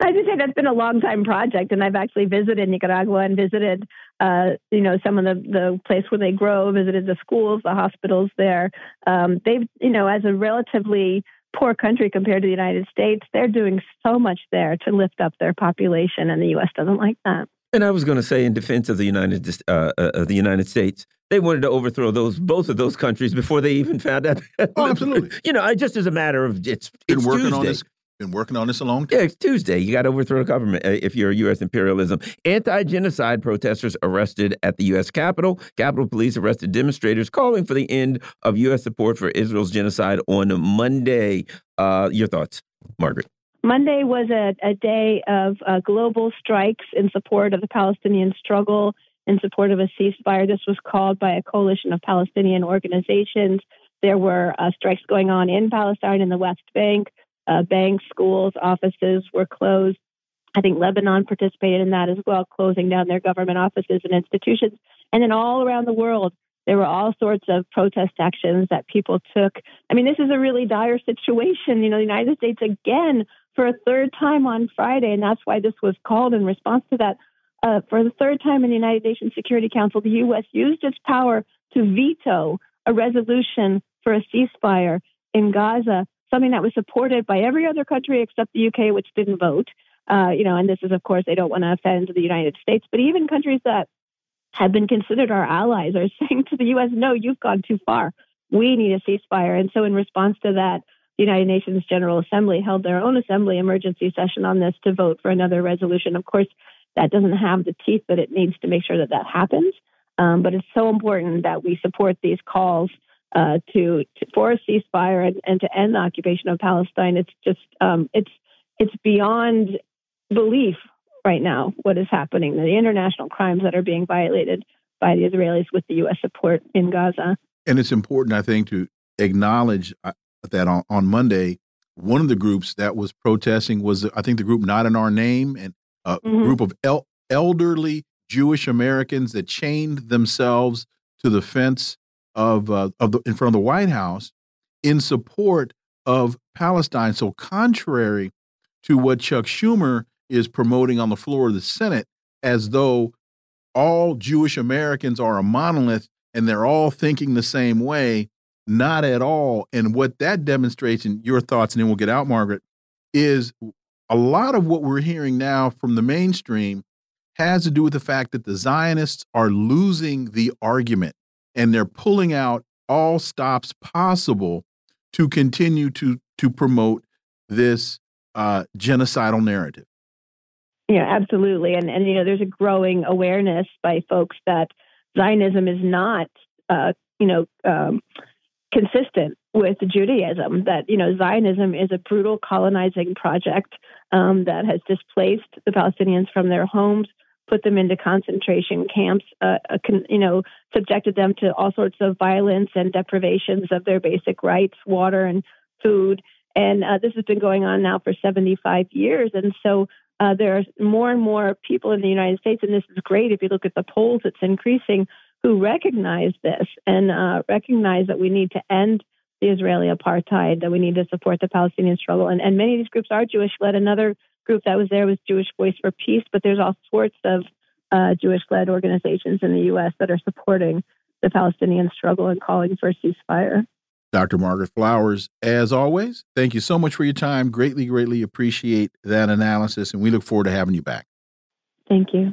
I just say that's been a long time project, and I've actually visited Nicaragua and visited, uh, you know, some of the the place where they grow, visited the schools, the hospitals there. Um, they've, you know, as a relatively poor country compared to the United States, they're doing so much there to lift up their population, and the U.S. doesn't like that. And I was going to say, in defense of the United uh, uh, of the United States, they wanted to overthrow those both of those countries before they even found out. oh, absolutely. You know, I just as a matter of it's, been it's working Tuesday. on this. Been working on this a long time. Yeah, it's Tuesday. You got to overthrow the government uh, if you're U.S. imperialism. Anti-genocide protesters arrested at the U.S. Capitol. Capitol Police arrested demonstrators calling for the end of U.S. support for Israel's genocide on Monday. Uh, your thoughts, Margaret? Monday was a, a day of uh, global strikes in support of the Palestinian struggle, in support of a ceasefire. This was called by a coalition of Palestinian organizations. There were uh, strikes going on in Palestine in the West Bank. Uh, banks, schools, offices were closed. I think Lebanon participated in that as well, closing down their government offices and institutions. And then all around the world, there were all sorts of protest actions that people took. I mean, this is a really dire situation. You know, the United States again for a third time on Friday, and that's why this was called in response to that. Uh, for the third time in the United Nations Security Council, the U.S. used its power to veto a resolution for a ceasefire in Gaza something that was supported by every other country except the UK, which didn't vote. Uh, you know, and this is, of course, they don't want to offend the United States, but even countries that have been considered our allies are saying to the U.S., no, you've gone too far. We need a ceasefire. And so, in response to that, the United Nations General Assembly held their own assembly emergency session on this to vote for another resolution. Of course, that doesn't have the teeth that it needs to make sure that that happens. Um, but it's so important that we support these calls uh, to, to, for a ceasefire and, and, to end the occupation of Palestine. It's just um, it's it's beyond belief right now what is happening. The international crimes that are being violated by the Israelis with the U.S. support in Gaza. And it's important, I think, to acknowledge uh, that on, on Monday, one of the groups that was protesting was, I think, the group Not in Our Name, and a mm -hmm. group of el elderly Jewish Americans that chained themselves to the fence of uh, of the in front of the White House in support of Palestine. So contrary to what Chuck Schumer is promoting on the floor of the Senate, as though all Jewish Americans are a monolith and they're all thinking the same way. Not at all. And what that demonstrates, in your thoughts, and then we'll get out, Margaret, is a lot of what we're hearing now from the mainstream has to do with the fact that the Zionists are losing the argument and they're pulling out all stops possible to continue to to promote this uh, genocidal narrative. Yeah, absolutely, and and you know, there's a growing awareness by folks that Zionism is not, uh, you know, um, consistent with Judaism. That you know, Zionism is a brutal colonizing project um, that has displaced the Palestinians from their homes, put them into concentration camps, uh, uh, you know, subjected them to all sorts of violence and deprivations of their basic rights, water and food. And uh, this has been going on now for 75 years. And so uh, there are more and more people in the United States, and this is great if you look at the polls, it's increasing, who recognize this and uh, recognize that we need to end the Israeli apartheid, that we need to support the Palestinian struggle. And, and many of these groups are Jewish led. Another group that was there was Jewish Voice for Peace, but there's all sorts of uh, Jewish led organizations in the U.S. that are supporting the Palestinian struggle and calling for a ceasefire. Dr. Margaret Flowers, as always, thank you so much for your time. Greatly, greatly appreciate that analysis, and we look forward to having you back. Thank you.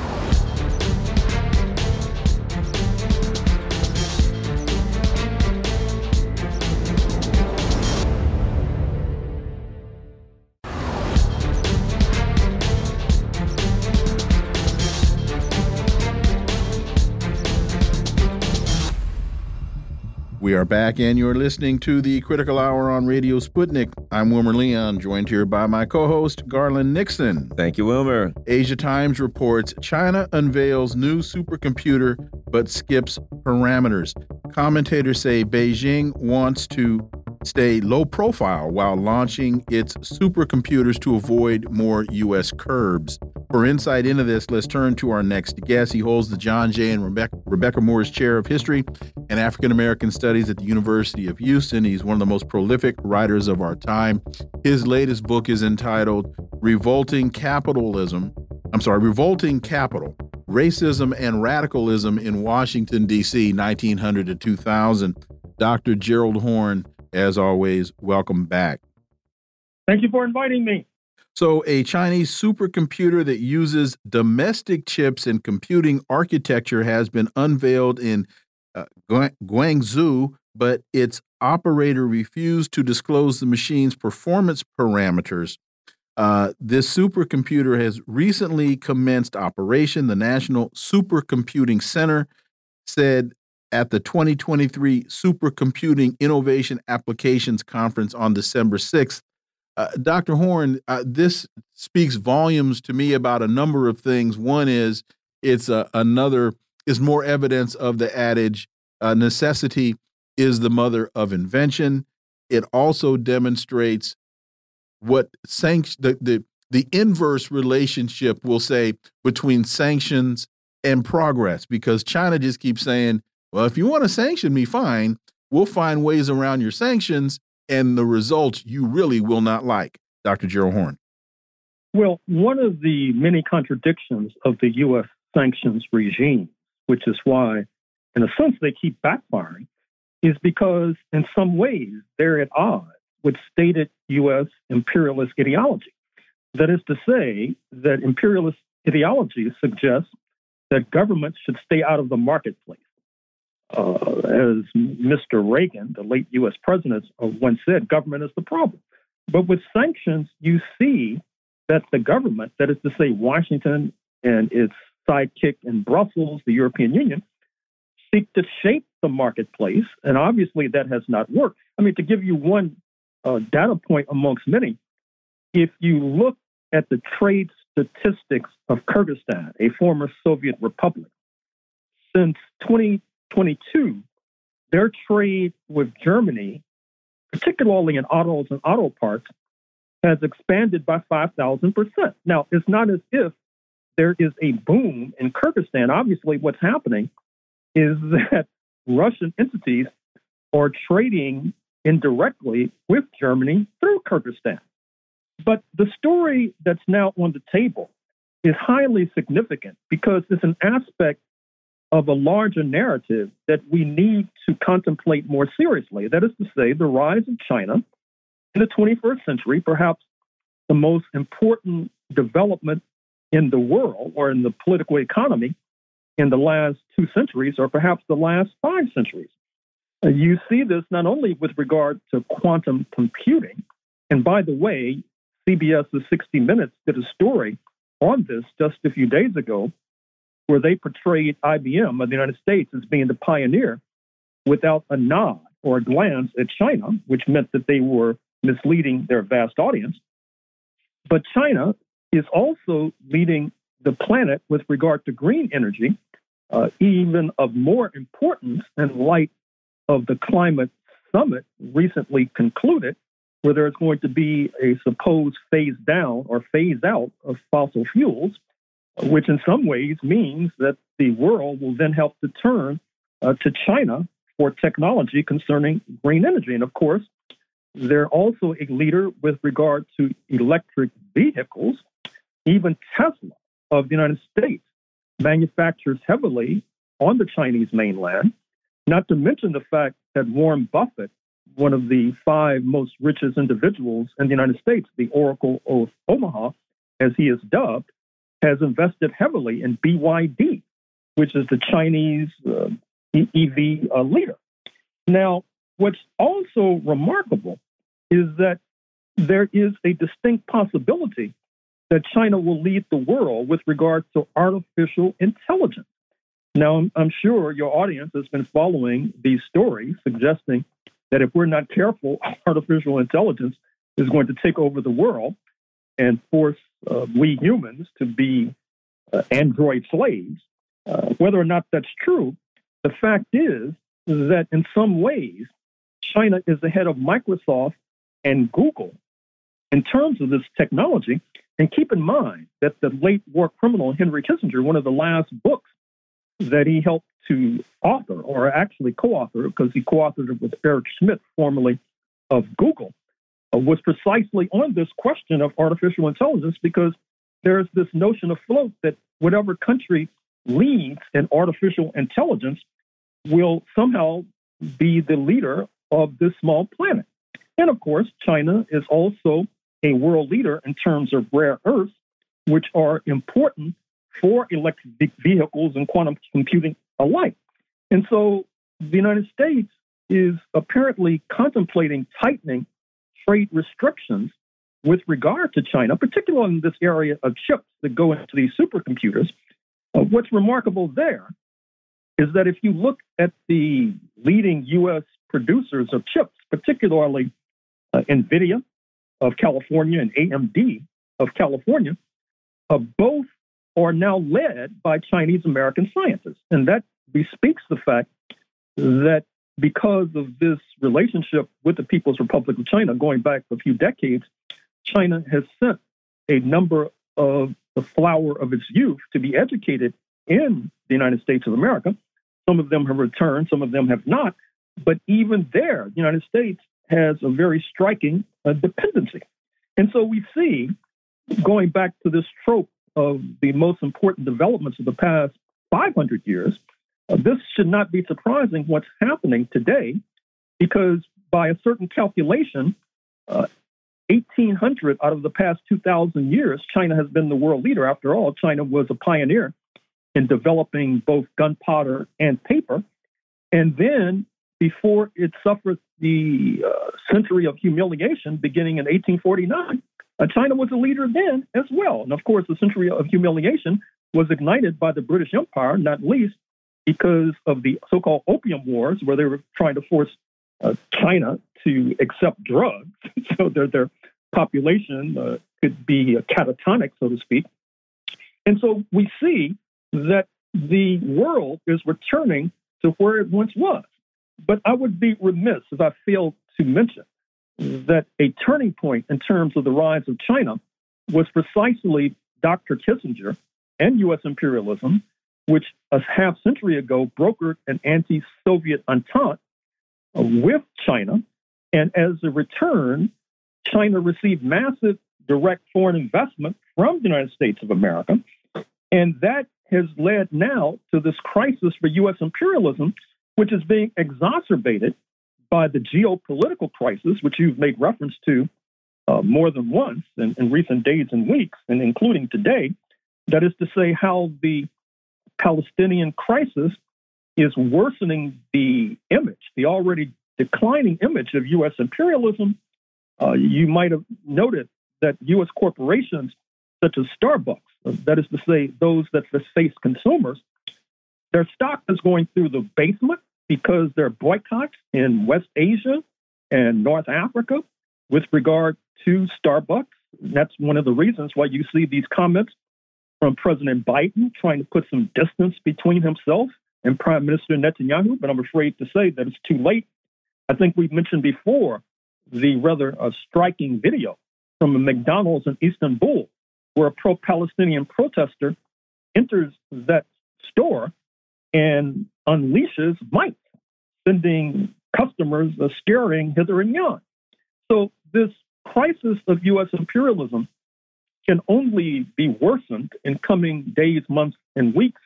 We are back, and you're listening to the Critical Hour on Radio Sputnik. I'm Wilmer Leon, joined here by my co host, Garland Nixon. Thank you, Wilmer. Asia Times reports China unveils new supercomputer but skips parameters. Commentators say Beijing wants to stay low profile while launching its supercomputers to avoid more U.S. curbs. For insight into this, let's turn to our next guest. He holds the John Jay and Rebecca, Rebecca Moores Chair of History and African American Studies at the University of Houston. He's one of the most prolific writers of our time. His latest book is entitled Revolting Capitalism. I'm sorry, Revolting Capital Racism and Radicalism in Washington, D.C., 1900 to 2000. Dr. Gerald Horne, as always, welcome back. Thank you for inviting me. So, a Chinese supercomputer that uses domestic chips and computing architecture has been unveiled in uh, Guangzhou, but its operator refused to disclose the machine's performance parameters. Uh, this supercomputer has recently commenced operation. The National Supercomputing Center said at the 2023 Supercomputing Innovation Applications Conference on December 6th. Uh, Dr. Horne, uh, this speaks volumes to me about a number of things. One is it's uh, another is more evidence of the adage uh, necessity is the mother of invention. It also demonstrates what sanction the, the the inverse relationship we'll say between sanctions and progress because China just keeps saying well, if you want to sanction me, fine. We'll find ways around your sanctions and the results you really will not like. Dr. Gerald Horne. Well, one of the many contradictions of the U.S. sanctions regime, which is why, in a sense, they keep backfiring, is because in some ways they're at odds with stated U.S. imperialist ideology. That is to say, that imperialist ideology suggests that governments should stay out of the marketplace uh, as Mr. Reagan, the late U.S. president, uh, once said, government is the problem. But with sanctions, you see that the government, that is to say, Washington and its sidekick in Brussels, the European Union, seek to shape the marketplace. And obviously, that has not worked. I mean, to give you one uh, data point amongst many, if you look at the trade statistics of Kyrgyzstan, a former Soviet republic, since 20, 22, their trade with Germany, particularly in autos and auto parts, has expanded by 5,000%. Now, it's not as if there is a boom in Kyrgyzstan. Obviously, what's happening is that Russian entities are trading indirectly with Germany through Kyrgyzstan. But the story that's now on the table is highly significant because it's an aspect of a larger narrative that we need to contemplate more seriously. That is to say, the rise of China in the 21st century, perhaps the most important development in the world or in the political economy in the last two centuries, or perhaps the last five centuries. You see this not only with regard to quantum computing, and by the way, CBS's 60 Minutes did a story on this just a few days ago where they portrayed IBM of the United States as being the pioneer without a nod or a glance at China, which meant that they were misleading their vast audience. But China is also leading the planet with regard to green energy, uh, even of more importance in light of the climate summit recently concluded, where there's going to be a supposed phase down or phase out of fossil fuels, which in some ways means that the world will then help to turn uh, to China for technology concerning green energy. And of course, they're also a leader with regard to electric vehicles. Even Tesla of the United States manufactures heavily on the Chinese mainland, not to mention the fact that Warren Buffett, one of the five most richest individuals in the United States, the Oracle of Omaha, as he is dubbed, has invested heavily in BYD, which is the Chinese uh, EV uh, leader. Now, what's also remarkable is that there is a distinct possibility that China will lead the world with regard to artificial intelligence. Now, I'm, I'm sure your audience has been following these stories suggesting that if we're not careful, artificial intelligence is going to take over the world and force uh, we humans to be uh, android slaves. Uh, whether or not that's true, the fact is that in some ways, China is ahead of Microsoft and Google in terms of this technology. And keep in mind that the late war criminal Henry Kissinger, one of the last books that he helped to author, or actually co author, because he co authored it with Eric Schmidt, formerly of Google, Uh, was precisely on this question of artificial intelligence because there's this notion afloat that whatever country leads in artificial intelligence will somehow be the leader of this small planet. And of course, China is also a world leader in terms of rare earths, which are important for electric vehicles and quantum computing alike. And so the United States is apparently contemplating tightening trade restrictions with regard to China, particularly in this area of chips that go into these supercomputers. Uh, what's remarkable there is that if you look at the leading U.S. producers of chips, particularly uh, NVIDIA of California and AMD of California, uh, both are now led by Chinese American scientists. And that bespeaks the fact that because of this relationship with the People's Republic of China going back a few decades, China has sent a number of the flower of its youth to be educated in the United States of America. Some of them have returned, some of them have not. But even there, the United States has a very striking uh, dependency. And so we see, going back to this trope of the most important developments of the past 500 years, this should not be surprising what's happening today, because by a certain calculation, uh, 1800 out of the past 2,000 years, China has been the world leader. After all, China was a pioneer in developing both gunpowder and paper. And then, before it suffered the uh, century of humiliation beginning in 1849, uh, China was a leader then as well. And of course, the century of humiliation was ignited by the British Empire, not least because of the so called Opium Wars, where they were trying to force uh, China to accept drugs so their, their population uh, could be catatonic, so to speak. And so we see that the world is returning to where it once was. But I would be remiss if I failed to mention that a turning point in terms of the rise of China was precisely Dr. Kissinger and U.S. imperialism, which a half century ago brokered an anti Soviet entente with China. And as a return, China received massive direct foreign investment from the United States of America. And that has led now to this crisis for U.S. imperialism, which is being exacerbated by the geopolitical crisis, which you've made reference to uh, more than once in, in recent days and weeks, and including today. That is to say, how the Palestinian crisis is worsening the image, the already declining image of U.S. imperialism. Uh, you might have noted that U.S. corporations such as Starbucks, that is to say, those that face consumers, their stock is going through the basement because there are boycotts in West Asia and North Africa with regard to Starbucks. That's one of the reasons why you see these comments from President Biden trying to put some distance between himself and Prime Minister Netanyahu. But I'm afraid to say that it's too late. I think we've mentioned before the rather uh, striking video from a McDonald's in Istanbul, where a pro Palestinian protester enters that store and unleashes might, sending customers uh, scurrying hither and yon. So, this crisis of U.S. imperialism can only be worsened in coming days, months, and weeks.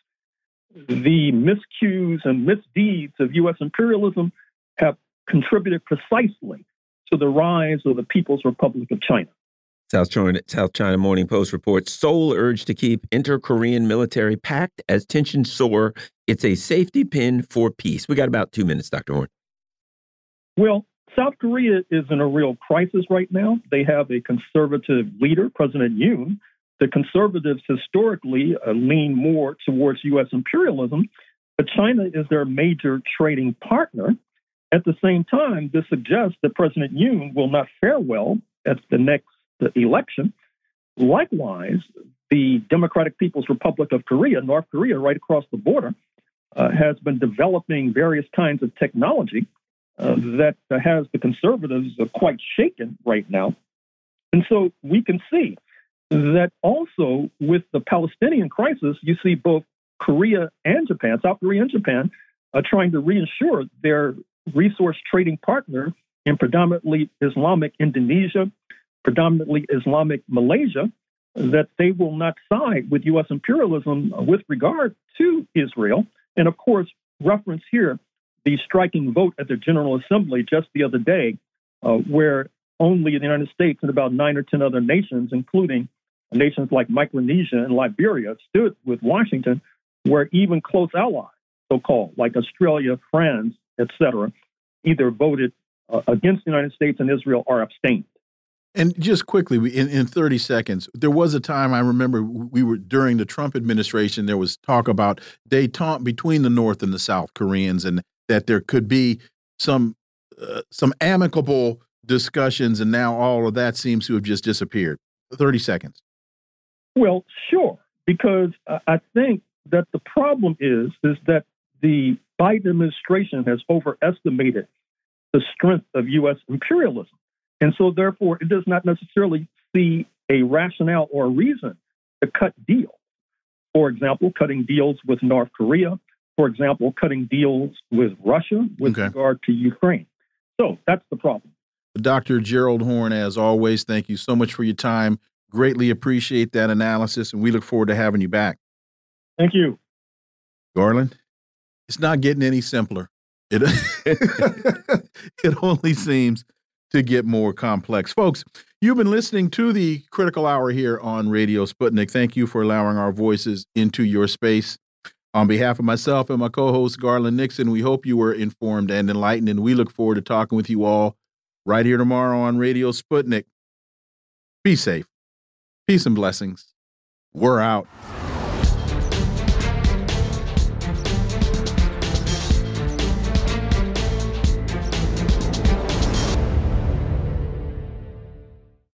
The miscues and misdeeds of U.S. imperialism have contributed precisely to the rise of the People's Republic of China. South China, South China Morning Post reports Seoul urged to keep inter Korean military pact as tensions soar. It's a safety pin for peace. We got about two minutes, Dr. Horne. Well, South Korea is in a real crisis right now. They have a conservative leader, President Yoon. The conservatives historically uh, lean more towards U.S. imperialism, but China is their major trading partner. At the same time, this suggests that President Yoon will not fare well at the next election. Likewise, the Democratic People's Republic of Korea, North Korea, right across the border, uh, has been developing various kinds of technology uh, that has the conservatives quite shaken right now. And so we can see that also with the Palestinian crisis, you see both Korea and Japan, South Korea and Japan, uh, trying to reassure their resource trading partner in predominantly Islamic Indonesia, predominantly Islamic Malaysia, that they will not side with U.S. imperialism with regard to Israel. And of course, reference here the striking vote at the General Assembly just the other day, uh, where only the United States and about nine or 10 other nations, including nations like Micronesia and Liberia, stood with Washington, where even close allies, so called, like Australia, France, etc., either voted uh, against the United States and Israel or abstained. And just quickly, in, in 30 seconds, there was a time I remember we were during the Trump administration, there was talk about detente between the North and the South Koreans and that there could be some uh, some amicable discussions, and now all of that seems to have just disappeared. 30 seconds. Well, sure, because I think that the problem is is that the Biden administration has overestimated the strength of U.S. imperialism, and so therefore it does not necessarily see a rationale or a reason to cut deals. For example, cutting deals with North Korea, for example, cutting deals with Russia with okay. regard to Ukraine. So that's the problem. Dr. Gerald Horne, as always, thank you so much for your time. Greatly appreciate that analysis, and we look forward to having you back. Thank you. Garland, it's not getting any simpler. It, it only seems to get more complex. Folks, you've been listening to the Critical Hour here on Radio Sputnik. Thank you for allowing our voices into your space. On behalf of myself and my co host, Garland Nixon, we hope you were informed and enlightened, and we look forward to talking with you all right here tomorrow on Radio Sputnik. Be safe. Peace and blessings. We're out.